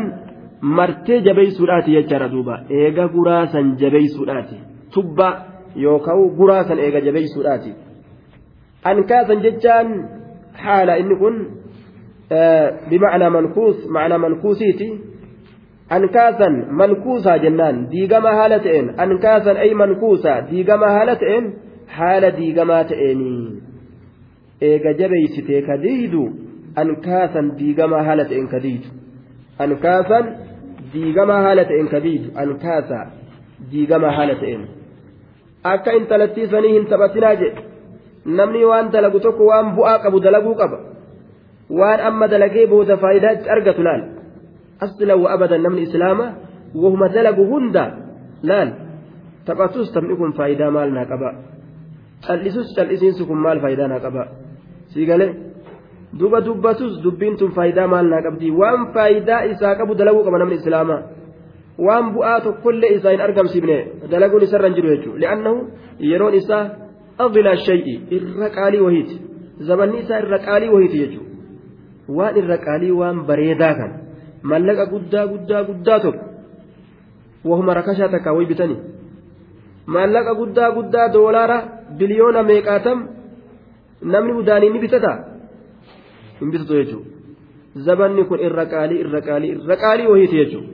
martee jabeeysuudhaati jechaadha duuba eega guraasan jabeeysuudhaati tubba yookaan guraasan eega jabeeysuudhaati ankaasan jechaan haala inni kun bimacnaa mankuus macnaa mankuusiiti ankaasan haala ta'een ankaasan ay mankuusaa diigama haala ta'een haala diigamaa ta'eenii eega jabeeysitee ka diidu ankaasan diigamaa haala ta'een ka diidu ankaasan diigamaa haala ta'een ka diidu ankaasa diigamaa haala ta'een akka intalattiisanii hin taphatinaa jedhe namni waan dalagu tokko waan waan amma dalagee booda faayidaa itti argatu laal aslan wa abadan namni islaama wahuma dalagu hunda laal taphatus taphni kun faayidaa maal naa qaba cal'isus cal'isiinsu kun maal faayidaa naa qaba sii galee duba dubbatus dubbiin tun faayidaa maal naa qabdi waan faayidaa isaa qabu dalaguu qaba namni islaamaa waan bu'aa tokkollee isaa hin argamsiifne dalaguun isarra hin jiru jechuudha li'annahu yeroon isaa adila shay'i irra qaalii wahiiti zabanni isaa irra qaalii wahiiti jechuudha waan irra qaalii waan bareedaa kan mallaqa guddaa guddaa guddaa tokko wahuma rakashaa takkaa way bitanii. Maallaqa guddaa guddaa doolaara biliyoona meeqaatam namni udaanii ni bitata? Hin bitatu jechuudha. Zabanni kun irra qaalii irra qaalii irra qaalii wahiiti jechuudha.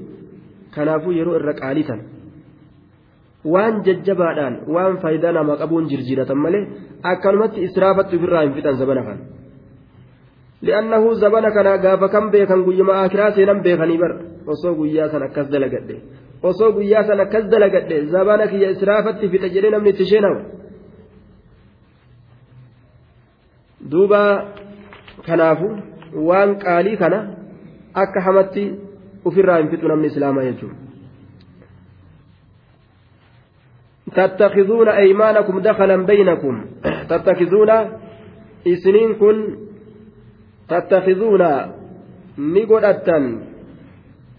Kanaafuu yeroo irra qaalii tan waan jajjabaadhaan waan faayidaa namaa qabuun jirjiiratan malee akkanumatti israafatti ofirraa hin fixan zabana kan li'annahu zabana kana gaafa kan beekan guyyuma akiraa seenan beekanii bar osoo guyyaa san akkas dalagadhe osoo guyyaa san akkas dalagadhe zabana kiyya israafatti fixa jedhee namni itti sheenamu duuba kanaafu waan qaalii kana akka hamatti ofirraa hin fixu namni islaamaa jechuudha. تتخذون أيمانكم دخلا بينكم تتخذون إسنين كن تتخذون نقدتا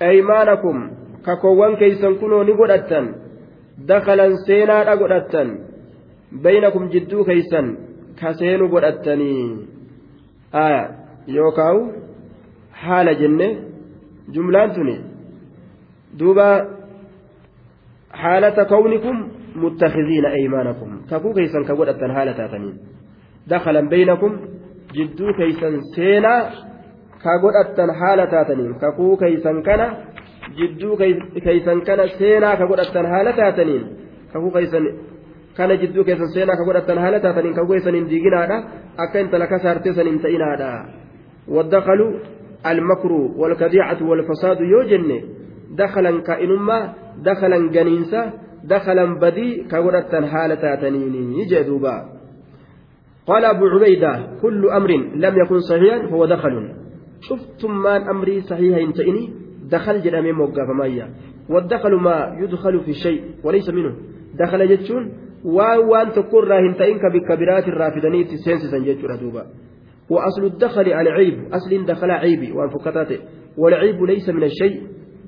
أيمانكم ككوان كيسن كنوا نقدتا دخلا سينا نقدتا بينكم جدو كيسن كسين قدتني آية يوكاو حال جنة جملان تني دوبا حالة كونكم متخذين أيمانكم كفو كيسا كودة حالة تاتنين دخلا بينكم جدو كيسا سينا كودة حالة تاتنين كفو كيسا كان جدو كيسا كان سينا كودة حالة تاتنين كفو كيسا kana jidduu keessan seenaa ka godhatan haala taataniin ka goesaniin diiginaadha akka intala kasaartee ta'inaadha waddakalu almakru walkadiicatu walfasaadu yoo jenne dakalan kaa'inummaa dakalan ganiinsa dakalan badii ka godhatan haala taataniini jee duuba قال أبو عبيدة كل أمر لم يكن صحيحا هو دخل. شفتم من أمري صحيحا إنتئني دخل جرامي موقف مايا والدخل ما يدخل في الشيء وليس منه. دخل جتشون ta'in ka bikka biraatirraa fidanii itti seensisan jechuudha duuba وأصل الدخل على عيب أصل دخل عيبي وأن والعيب ليس من الشيء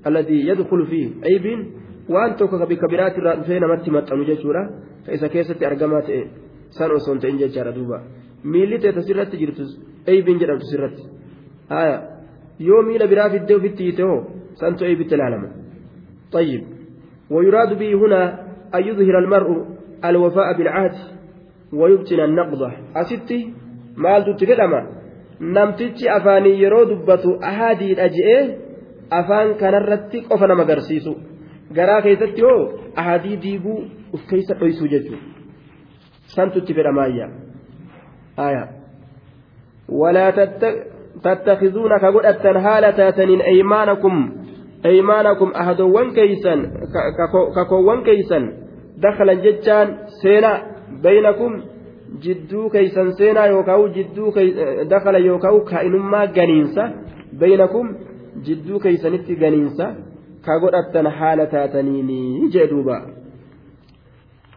الذي يدخل فيه عيب. وأن بكبيرات الرأسين مرتي مرتي جيشورا فإذا كيست أرقامات إيه؟ سان أصون تإن جيشارا دوبا ميلي تتسرت جرت عيب جرم تسرت آية يوم ميلا برا في الدو في التيتو سانتو عيب التلالم طيب ويراد به هنا أن يظهر المرء الوفاء بالعهد ويبطن النقضة أستي namtichi afaanii yeroo dubbatu ahadiidha je'ee afaan kanarratti qofa nama agarsiisu garaa keessatti hoo ahadii diiguu uf keessa dhoysuu jechuudha santutti fedhamaayya walaa tattakizuuna ka godhattan haala taataniin aymaanakum aymaanakum ahadowwan keeysan kakoowwan keeysan dakhalan jechaan seenaa baynakum jidduu keeysan seenaa yookaan jidduu dakala yookaan kaa'inummaa ganiinsa baynakum jidduu keeysanitti ganiinsa ka godhattan haala taataniini jee duuba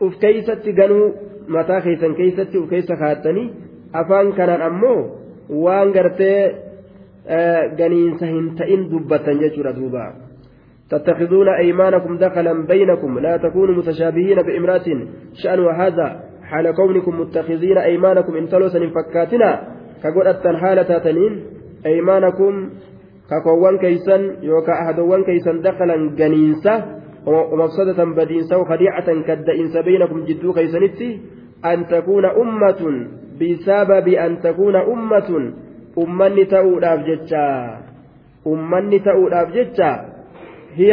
uf keeysatti ganuu mataa keeysan keeysatti uf keeysa kaattanii afaan kanaan ammoo waan gartee ganiinsa hin ta'in dubbattan jechuudha duuba. تتخذون أيمانكم دخلا بينكم لا تكونوا متشابهين بامرأة شأن هذا حال كونكم متخذين أيمانكم إن تلوسن فكاتنا كقول حالة تاتنين أيمانكم كقوان كيسن يوكا أحدوان كيسن دخلا جنينسا ومفسدة بدينسا وخديعة كالدئنس بينكم جدو كيسنتي أن تكون أمة بسبب أن تكون أمة أمني تأوداف جتشا أمني تأوداف جتشا هي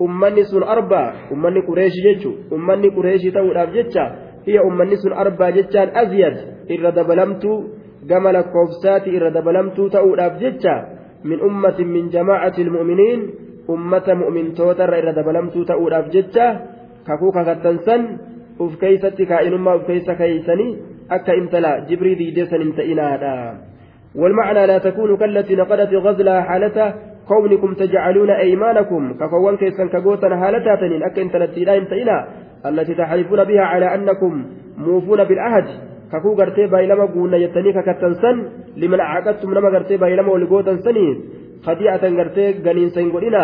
ummanni sun arba ummanni qureeshi jechu ummanni qureeshi ta'uudhaaf jecha hiya ummanni sun arbaa jechaan azyad irra dabalamtuu gama lakkoofsaati irra dabalamtuu ta'uudhaaf jecha min ummatin min jamaacati ilmu'miniin ummata mu'mintootarra irra dabalamtuu ta'uudhaaf jecha kakuu kakattansan uf keeysatti kaa'inummaa uf keeysa keeysanii akka intala jibrii diideessan hin ta'inaadha والمعنى لا تكون كالتي نقدت غزلها حالته كونكم تجعلون أيمانكم كفوان كيسا كقوتا حالتها تنين أكا انت لتيلا انت إنا التي تحلفون بها على أنكم موفون بالعهد kakuu gartee baay'ilama guunna jettanii kakattansan liman caqattum nama gartee baay'ilama wal gootan hin godhina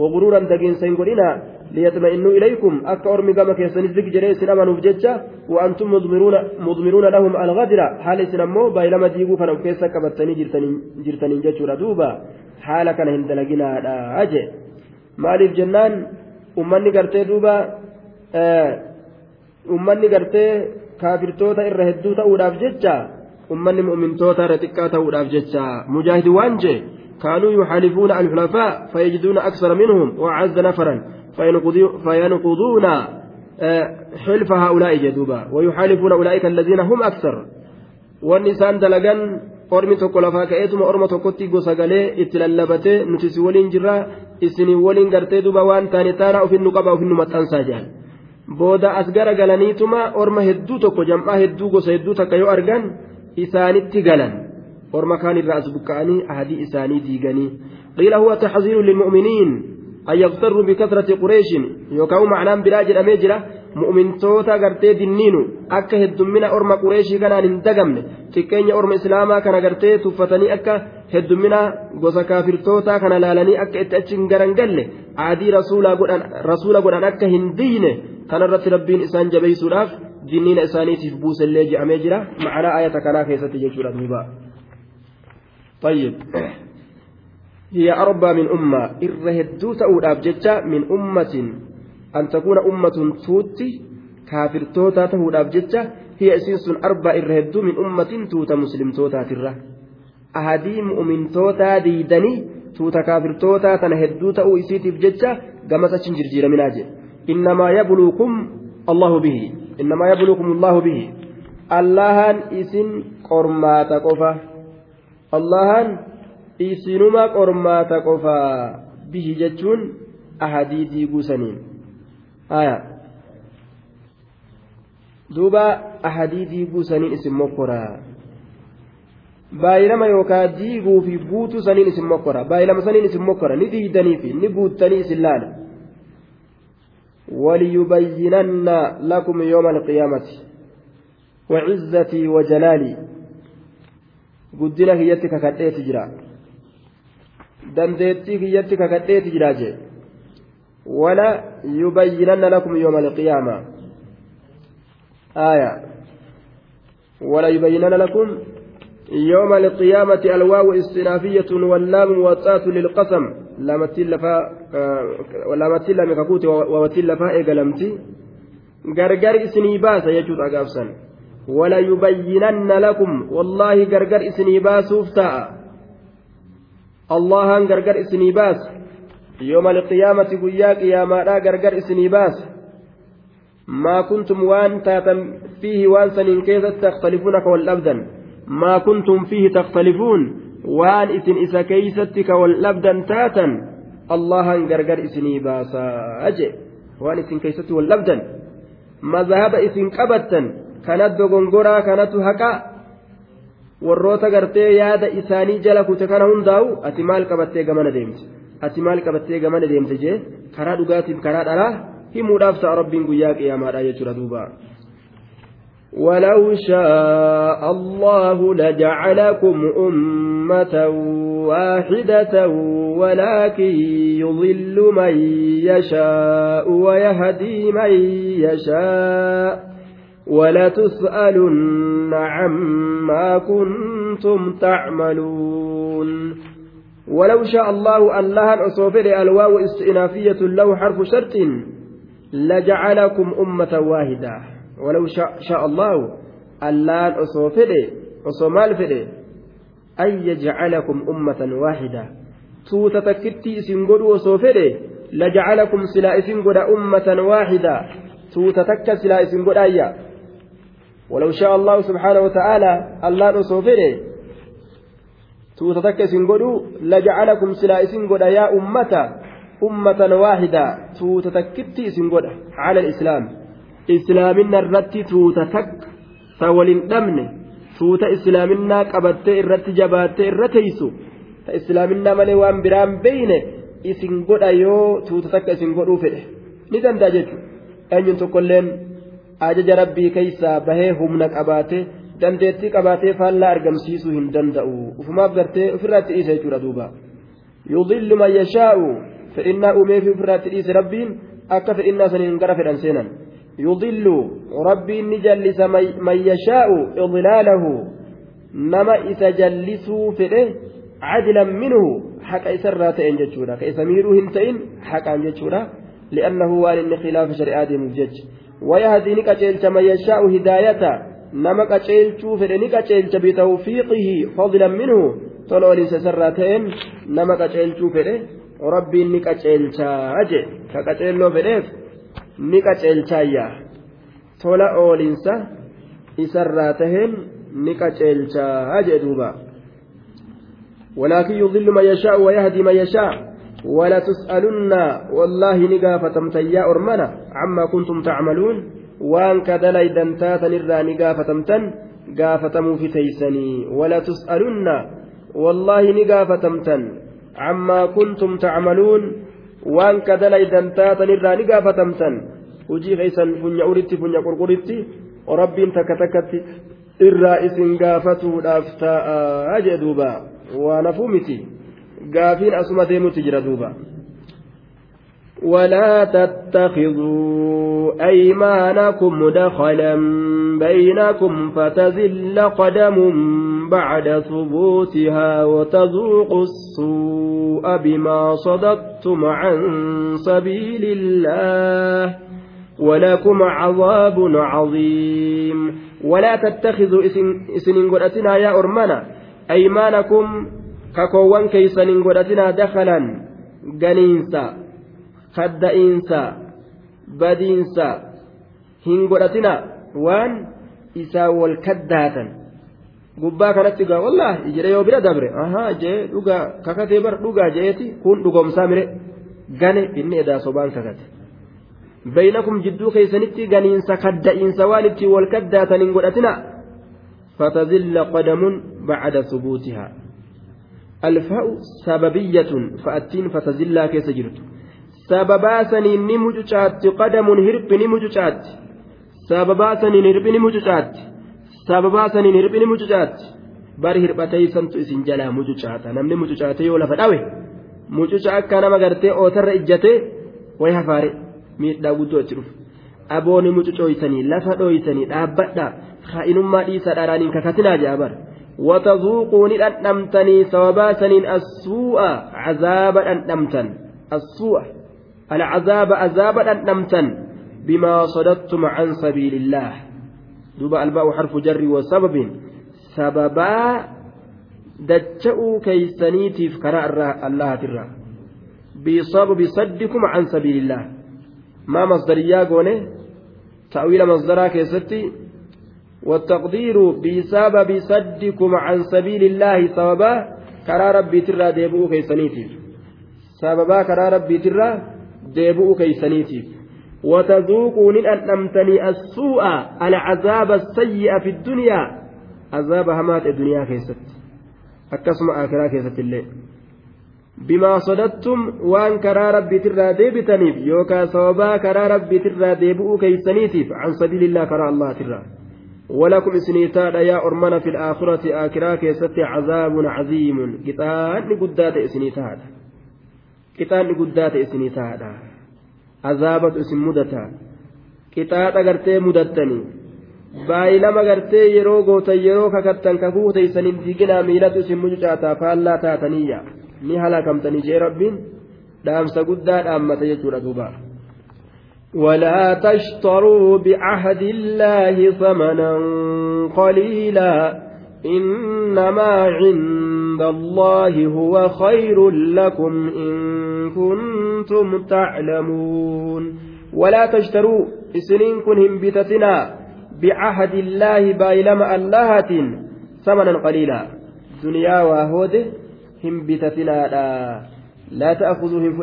waguruuran dagiinsa hin godhina liyaxma'innuu ilaykum akka ormi gama keessanii zig jedhee isin amanuuf jecha wa'antum mudmiruuna lahum algadira haala isin ammoo baay'ilama diiguu kana of keessa qabattanii jirtaniin jechuudha duuba haala kana hin dalaginaadha jee maaliif jennaan ummanni gartee duuba ummanni gartee kaafirtoota irra hedduu ta'uudhaaf jecha ummanni mu'mintoota irra xiqqaa ta'uudhaaf jecha mujaahidi waan jee كانوا يحالفون الحلفاء فيجدون أكثر منهم وأعز نفرا فينقضون حلف هؤلاء جدوبا ويحالفون أولئك الذين هم أكثر والنسان دلقان lallabatee nuti si waliin jirra isinii waliin gartee duba waan taane taanaa ofinnu qaba ofinnu maxxansaa jedhan booda as gara galaniituma orma hedduu tokko jam'aa hedduu gosa hedduu takka yoo argan isaanitti galan kaan irraa as buqqa'anii ahadii isaanii diiganii qiila huwa taxziiru lilmu'miniin an yaqtarruu bikasrati qureeshin yookaan macnaan biraa jedhamee jira mu'mintoota gartee dinniinu akka heddummina orma qureeshii kanaan hin dagamne xiqqeenya orma islaamaa kana gartee tuffatanii akka heddummina gosa kaafirtootaa kana laalanii akka itti achi hin garangalle aadii rasuula godhan akka hin diyne kanarratti rabbiin isaan jabeessuudhaaf dinniina isaaniitiif buusellee je'amee jira ma'anaa ayata kanaa keessatti jechuudha duuba. طيب هي أربى من أمة إرهدو تأود جتة من أمة an takuuna ummatun tuutti kaafirtootaa tahuudhaaf jecha hiya isiin sun arbaa irra hedduu min ummatin tuuta muslimtootaatirra ahadii mu'mintootaa diidanii tuuta kaafirtootaa tana hedduu ta'uu isiitiif jecha gamas achin jirjiiraminaa jedhe innamaa yabluukum allahu bihi innamaa yabluukum allahu bihi allahan isin qormaata qofa allahan isinuma qormaata qofa bihi jechuun ahadii diiguu saniin aya duuba ahadii diiguu saniin isin mokkoraa baay'ilama yookaan diiguu fi buutuu saniin isin mokkora baay'ilama saniin isin mokkora ni diidanii fi ni buuttanii isin laala وليبينن لكم يوم القيامة وعزتي وجلالي guddina kiyyatti kakadheeti jira dandeettii kiyyatti kakadheeti jira jee wala yubayyinanna lakum yooma alqiyaama آية ولا يبينن لكم يوم القيامة الواو استنافية واللام موطاة للقسم لامتين لفا لامتين لم ككوت ووتين لفا إيقلمتي غرغر إسني باس يجوز أقافسا ولا يبينن لكم. والله غرغر إسني باس وفتاء. الله غرغر إسني باس. يوم القيامة قياك يا مالا غرغر إسني باس. ما كنتم وان تاتم فيه وان سنين كيف تختلفون والأبدا ما كنتم فيه تختلفون. وان إسن إسا كيستك والأبدا تاتا. الله غرغر باسا. أجي. وان إسن كيست والأبدا ما ذهب إسن قبتا كانت دغنغورا كانت هكا warroota gartee yaada isaanii jala kute kana hundaa'u ati maal qabattee gamana deemte ati maal qabattee gamana deemte jee karaa dhugaatiif karaa dhalaa himuudhaaf ta'a rabbiin guyyaa qiyaamaadha jechuudha duuba. ولو شاء الله لجعلكم أمة واحدة ولكن يضل من يشاء ويهدي من يشاء ولتسألن عما كنتم تعملون. ولو شاء الله الله أصوفر الواو استئنافية له حرف شرط لجعلكم أمة واحدة. ولو شاء, الله اللان أصو فدي أصو مال فدي أن يجعلكم أمة واحدة. توتا تكتي سنقود أصو فدي لجعلكم سلا سنقود أمة واحدة. توتا تك سلا سنقود أيا. ولو شاء الله سبحانه وتعالى اللان أصو فدي توتا تك سنقود لجعلكم سلا سنقود يا أمة أمة واحدة توتا تكتي على الإسلام takka ta waliin dhabne tuuta islaaminaa qabattee irratti jabaattee irra teessu ta islaaminaa malee waan biraan beeyne isin godha yoo tuuta takka isin godhuu fedhe ni danda'a ajaja rabbii keessaa bahee humna qabaatee dandeettii qabaatee faallaa argamsiisuu hin danda'u ufumaaf gartee ofirraatti dhiise jechuudha duuba yudillu man yashaa'u fedhinnaa uumeefi ofirraatti dhiise rabbiin akka fedhinnaa saniin gara fedhan seenan. يضل ربي نجلس من يشاء إضلاله نما إتجلسوا فيه عدلا منه حق إسرى تئن جتشورا كإسميرو هنتئن حق عن جتشورا لأنه وان خلاف شريعة مجج ويهدي نكتشيلش من يشاء هداية نما كتشيلشو فيه نكتشيلش بتوفيقه فضلا منه طلول سسرى تئن نما كتشيلشو فيه ربي نكتشيلش أجي ككتشيلو فيه ni qaceelchaayya tola oolinsa isarraa taheen ni qaceelchaa jee duuba ولكن يضل من يشاء ويهدي من يشاء ولا تسألن والله نقافة يا أرمنا عما كنتم تعملون وان كدلي دنتاتا نرى نقافة تن قافة في تيسني ولا تسألن والله نقافة تن عما كنتم تعملون dalaydan taatan irraa ni gaafatamtan hujii keeysan funya uritti funya qurquritti rabbiin takka takkatti irraa isin gaafatuudhaaf ta'a jee duuba waan hafuu miti gaafiin asuma deemutti jira duuba. ولا تتخذوا أيمانكم دخلا بينكم فتزل قدم بعد ثبوتها وتذوقوا السوء بما صددتم عن سبيل الله ولكم عذاب عظيم ولا تتخذوا اسن قدتنا يا أرمنا أيمانكم ككوان كيسن قدتنا دخلا جنينسا خدئينسا بدينسا هنقدتنا وان إسا والكداتا gubbaa kanatti gaa wallaahi jedhe yoo bira dabre ahaa jee dhugaa kakatee bar dhugaa jeeti kun dhugoomsaa mire gane inni edaa sobaan kakate keeysanitti ganiinsa kadda'iinsa waan ittiin wal kaddaatan hin godhatina fatazilla qadamun bacda subuutihaa alfa'u sababiyyatun fa'attiin fatazillaa keessa jirtu. Sababaa saniin ni mucucaatti qadamun hirphi ni mucucaatti. Sababaa saniin hirphi ni mucucaatti. Sababaa saniin hirphini mucucaatti. Bari hirphateysantu isin jalaa mucucaata. Namni mucucaate yoo lafa dhawe mucuca akka nama gartee ootarra ijjatee way hafaare. Miidhaa guddoo itti dhufu. Abooni mucucooytanii lafa dhooytanii dhaabbadha kaa'inummaa dhiisaa dhaaraaniin kakatinaa jaa bara وتذوقوا ندمتني ثوابا سنين السوء عذاب ندمتن السوء. العذاب عذاب ندمتن بما صددتم عن سبيل الله. دوبا الباء حرف جر وسبب. سببا دجأوا كيسنيتيف كراء الله ترى. بسبب صدكم عن سبيل الله. ما مصدريا قونة؟ تأويل مصدرا كيستي؟ والتقدير بسبب صدكم عن سبيل الله سببا كرا ربي ترى ديبؤوا كيسنيتيف سببا كرا ربي ترى ديبؤوا كيسنيتيف وتذوقوا من أنمتني السوء العذاب السيء في الدنيا. عذاب همات الدنيا كيست. أكسم آخرة كيست الليل. بما صددتم ربي ترى ديبتنيف. يوكا صوبا كرا ربي ترى ديبؤوا كيسنيتيف عن سبيل ولكم سنيتان يا أرمنا في الآخرة آكرا كيست عذاب عظيم كتان قدات سنيتان كتان قدات isin mudata qixaaxa gartee mudattanii baay'ilama gartee yeroo gootan yeroo kakattan kakuu teeysaniin diiginaa miilatu isin mucucaataa faallaa taataniyya ni halakamtanii jee rabbiin dhaamsa guddaa dhaammata jechuudha duuba ولا تشتروا بعهد الله ثمنا قليلا إنما عند الله هو خير لكم إن كنتم تعلمون ولا تشتروا إسنين كنهم بتتنا بعهد الله بايلم اللهة ثمنا قليلا دنيا وهود هم بتتنا لا, لا تأخذوهم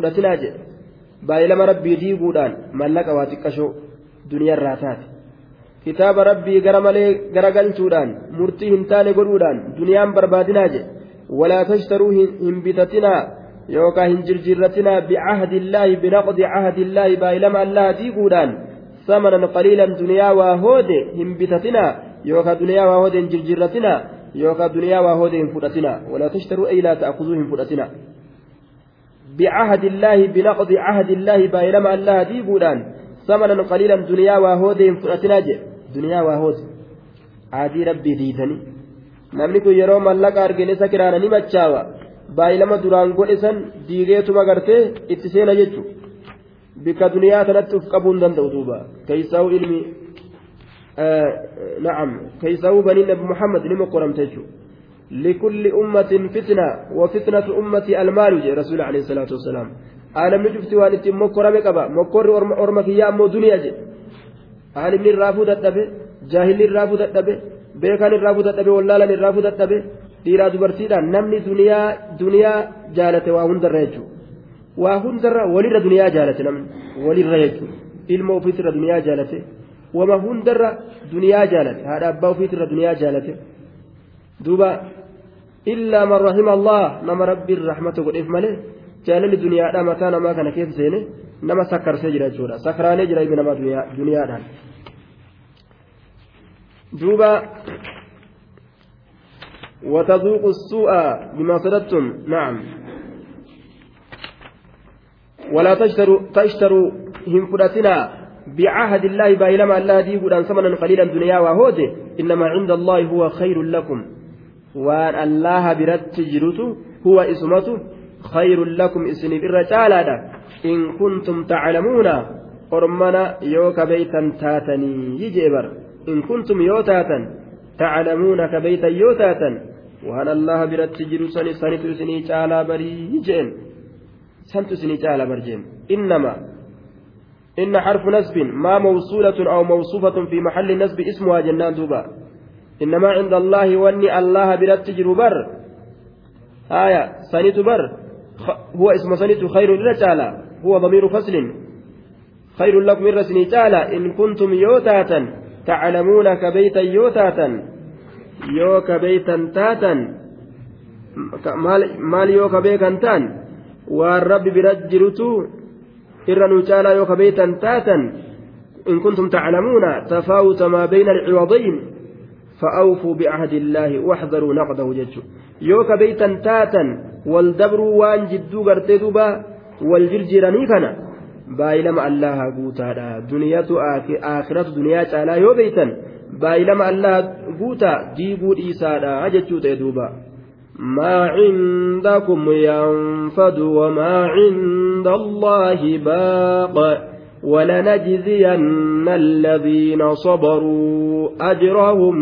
فلتنا بايلم ربي ديبودان ملك واتكشو دنيا الراتات kitaaba rabbii gara malee garagalchuudhaan murtii hin taane godhuudhaan duniyaan barbaadinaa jedhe walaa tashtaruu hin bitatinaa yookaan hin jirjirratinaa bicahadillaahi binaqdi cahadillaahi baay'ilama allaha diiguudhaan samanan qaliilan duniyaa waa hoode hin bitatinaa yookaan duniyaa waa hoode hin jirjirratinaa yookaan duniyaa waa hoode hin fudhatinaa walaa tashtaruu ay laa ta'khuduu hin fudhatinaa qaliilan duniyaa waa hoode hin fudhatinaa jedhe duniyaa waa hoode aadii rabbii diidanii namni kun yeroo mallaqa argine isa kiraana ni machaawa baay'ilama duraan godhe san diigeetuma gartee itti seena jechuudha bika duniyaa sanatti uf qabuu hin danda'u duuba keessaa'u ilmi na'am keessaa'u baniin nabi muhammad ni mokoramte jechuudha ummatin fitna wa fitnatu ummati almaalu jedhe rasuuli alayhi salaatu wasalaam aalamni cufti waan ittiin mokkorame qaba mokkorri orma kiyyaa ammoo duniyaa jedhe aalimni irraafuu dadhabe jaahilli irraafuu dadhabe beekan irraafuu dadhabe wallaalan irraafuu dadhabe dhiiraa dubartiidhaan namni duniyaa duniyaa jaalate waa hundarra jechuudha waa hundarra walirra duniyaa jaalate namni walirra jechuudha ilma ofiitirra duniyaa jaalate wama hundarra duniyaa jaalate haadha abbaa ofiitirra duniyaa jaalate duuba illaa man rahima allah nama rabbiin rahmata godheef malee jaalalli duniyaadhaa mataa namaa kana keessa seene nama sakkarsee jira jechuudha sakraanee jira ilmi namaa duniyaadhaan duuba وتذوقوا السوء بما صددتم نعم ولا تشتروا تشتروا هم فرتنا بعهد الله بايلما الله دي قد ثمنا قليلا دنيا وهود إنما عند الله هو خير لكم وأن الله برت جرته هو اسمته خير لكم اسني بالرجال إن كنتم تعلمون قرمنا يوك بيتا تاتني يجبر إن كنتم يوتاتا تعلمون كبيتا يوتاتا waan allaha biratti jiru sani sanitu isinii caalaa barii jeen. Santu isinii caalaa barjeen innama إن حرف نسب ما موصولة أو موصوفة في محل نسب اسمها جنان دوبا إنما عند الله واني الله برتجر بر آية سنت بر هو اسم سنت خير لرجالا هو ضمير فصل خير لكم من رسني إن كنتم يوتاتا تعلمون كبيتا يوتاتا ka beeytan taatan maal yoo ka beekan taan waan rabbi bira jirutu irra nu caalaa yoo ka beeytan taatan in kuntum taclamuuna tafaawuta maa فأوفوا بعهد الله واحذروا نقضه جتشو يوكا بيتا تاتا والدبروا وان جدو غرتي دوبا والجرجراني كان allaha guutaadha duniyaatu aakhiratu duniyaa caalaa yoo beeytan baay'ilama allaha guuta diiguu dhiisaadha jechuu ta'e duuba ما عندكم ينفد وما عند الله باق ولنجزين الذين صبروا أجرهم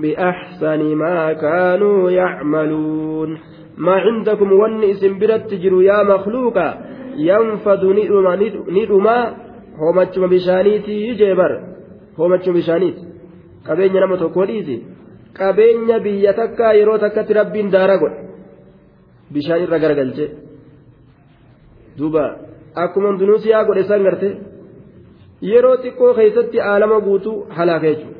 بأحسن ما كانوا يعملون ما عندكم ونئس برت يا مخلوقا yanfadu ni dhumaa hoomachuma bishaaniitii jeebar hoomachuma bishaaniiti qabeenya nama tokkoo dhiisi qabeenya biyya takkaa yeroo takkatti rabbiin daara godhe bishaan irra garagalche duuba akkuma yeroo xiqqoo keessatti aalama guutuu halaaka jechuudha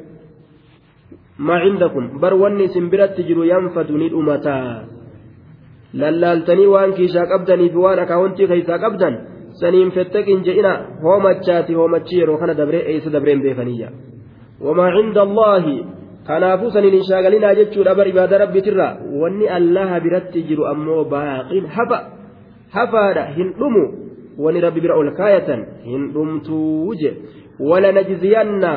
maa cindakum bar wanni isin biratti jiru yanfadu ni dhumataa lallaaltanii waan kiishaa qabdanii fi waan akaawwantii keessaa qabdan saniin fetteqin je'ina hoomachaati hoomachi yeroo kana dabree eessa dabreen beekaniyya wamaa cinda allaahi kanaafuu saniin hin shaagalinaa jechuudha bar ibaada rabbiitirra wanni allaha biratti jiru ammoo baaqin hafa hafaadha hin dhumu wani rabbi bira ol kaayatan hin dhumtuu je walanajziyanna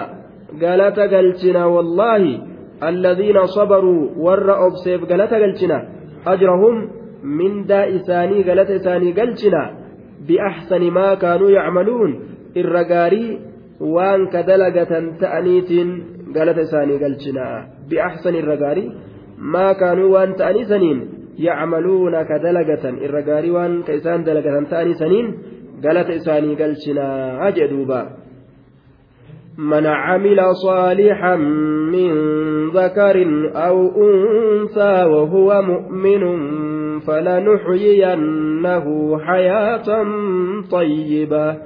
galata galchina wallaahi الذين صبروا ور أبسيف galata galchina أجرهم mindaa isaanii galata isaanii galchina biaxsani maa kaanuu yacmaluun irra gaarii waan ka dalagatan ta'aniitiin galata isaanii galchina biaxsani irra gaarii maa kaanuu waan ta'anii saniin waan ka isaan dalagatan ta'anii saniin galata isaanii galchinaa jee duuba من عمل صالحا من ذكر أو أنثى وهو مؤمن فلنحيينه حياة طيبة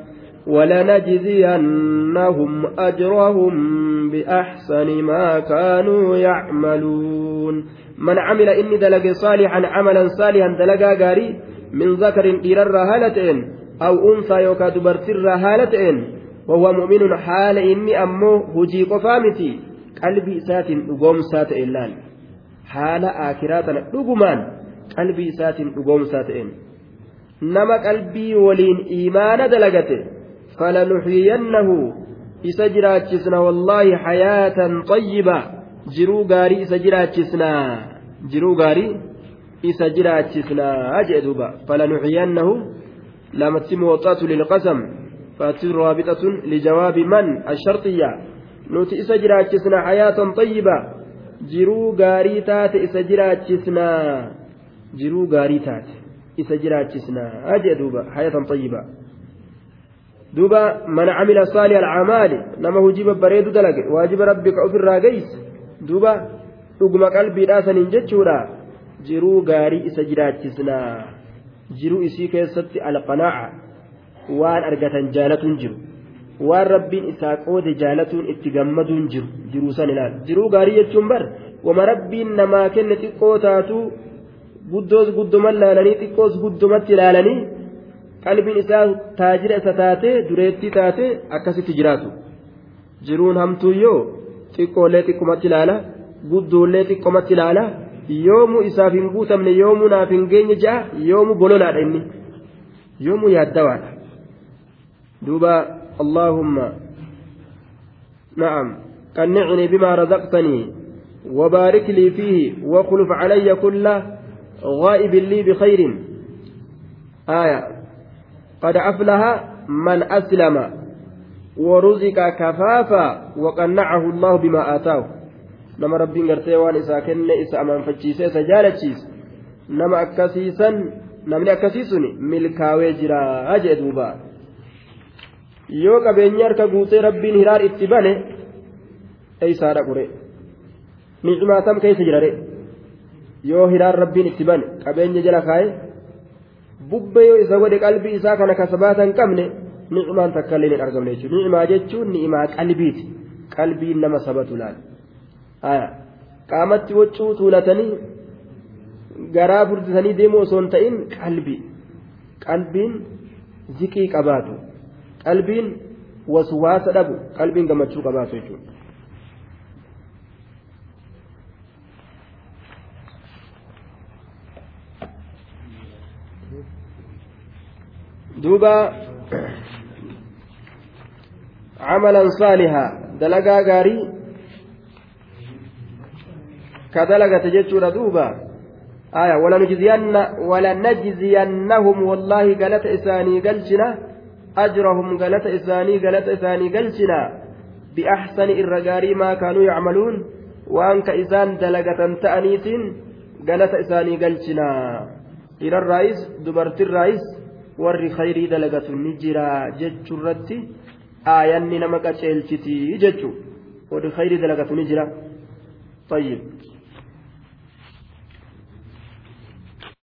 ولنجزينهم أجرهم بأحسن ما كانوا يعملون من عمل إني دلق صالحا عملا صالحا دلقا قاري من ذكر إلى الرهالتين أو أنثى يوكا دبرت الرهالتين وهو مؤمن حال إني أمه هجي قفامتي قلبي سات أقوم سات إلان حال آكراتنا أقمان qalbii isaatiin dhugoomsaa ta'een nama qalbii waliin imaana dalagate falanuxyiyannahu isa jiraachisna wallaahi hayaatan xayyiba jiruu gaarii isa jiraachisnaa jiruu gaarii isa jiraachisnaa jee duuba falanuxyiyannahu lamatti mooxatu lilqasam فاتي رابطة لجواب من الشرطية نوتي إسا جراجسنا حياة طيبة جرو غاري تات إسا جراجسنا taate isa jiraachisnaa ajee duuba hayatan xayyiba duuba man camila saaliha alcamaali nama hujii babbareedu dalage waajiba rabbi ka ofirraa geyse duuba dhuguma qalbiidhaa saniin jechuudha. Jiruu gaarii isa jiraachisnaa. Jiruu isii keessatti alqanaaca. Waan argatan jaalatuun jiru. Waan rabbiin isaa qoode jaalatuun itti gammaduun jiru. Jiruu san ilaal jiruu gaarii jechuun bar wama rabbiin namaa kenne xiqqoo taatuu guddoos gudduman laalanii xiqqoos guddumatti laalanii qalbiin isaa taajira isa taate dureettii taate akkasitti jiraatu. Jiruun hamtuuyyoo xiqqoollee xiqqumatti laala guddoollee xiqqumatti laala yoomuu isaaf hin guutamne yoomuu naaf hin geenye ja'a yoomuu bololaadha inni yoomuu yaaddawaadha duuba allaahumma na'am qannicni bimaa razaqtanii وبارك لي فيه واخلف علي كله غائب لي بخير آية قد أفلح من أسلم ورزق كفافا وقنعه الله بما آتاه nama rabbiin gartee waan isaa kenne isa amanfachiisee isa jaalachiis nama akkasiisan namni akkasii sun milkaawee jira jee duuba yoo qabeenyi harka guutee rabbiin hiraar itti bane eeysaadha qure nicmaatam keessa jirare yoo hiraan rabbiin itti bane qabeenya jala kaaye bubbee yoo isa godhe qalbii isaa kana kasabaata hin qabne ni'imaan takka illee hin argamne jechuudha ni'imaa jechuun ni'imaa qalbiiti qalbiin nama sabatu laal qaamatti waccuu tuulatanii garaa furdisanii deemuu osoo hin ta'in qalbii qalbiin ziqii qabaatu qalbiin waswaasa dhabu qalbiin gammachuu qabaatu jechuudha. duuba camalan saalihaa dalagaa gaarii ka dalagate jechuudha duuba aya walanajziyannahum wallaahi galata isaanii galchina ajrahum galata isaanii galata isaanii galchina biaxsani irra gaarii maa kaanuu yacmaluun waan ka isaan dalagatan ta'aniitiin galata isaanii galchina dhiirarraayis dubartirraayis warri khayrii dalagatu ni jira jechuurratti aayanni nama qaceelchitii jechu warri khayrii dalagatu ni jira طيب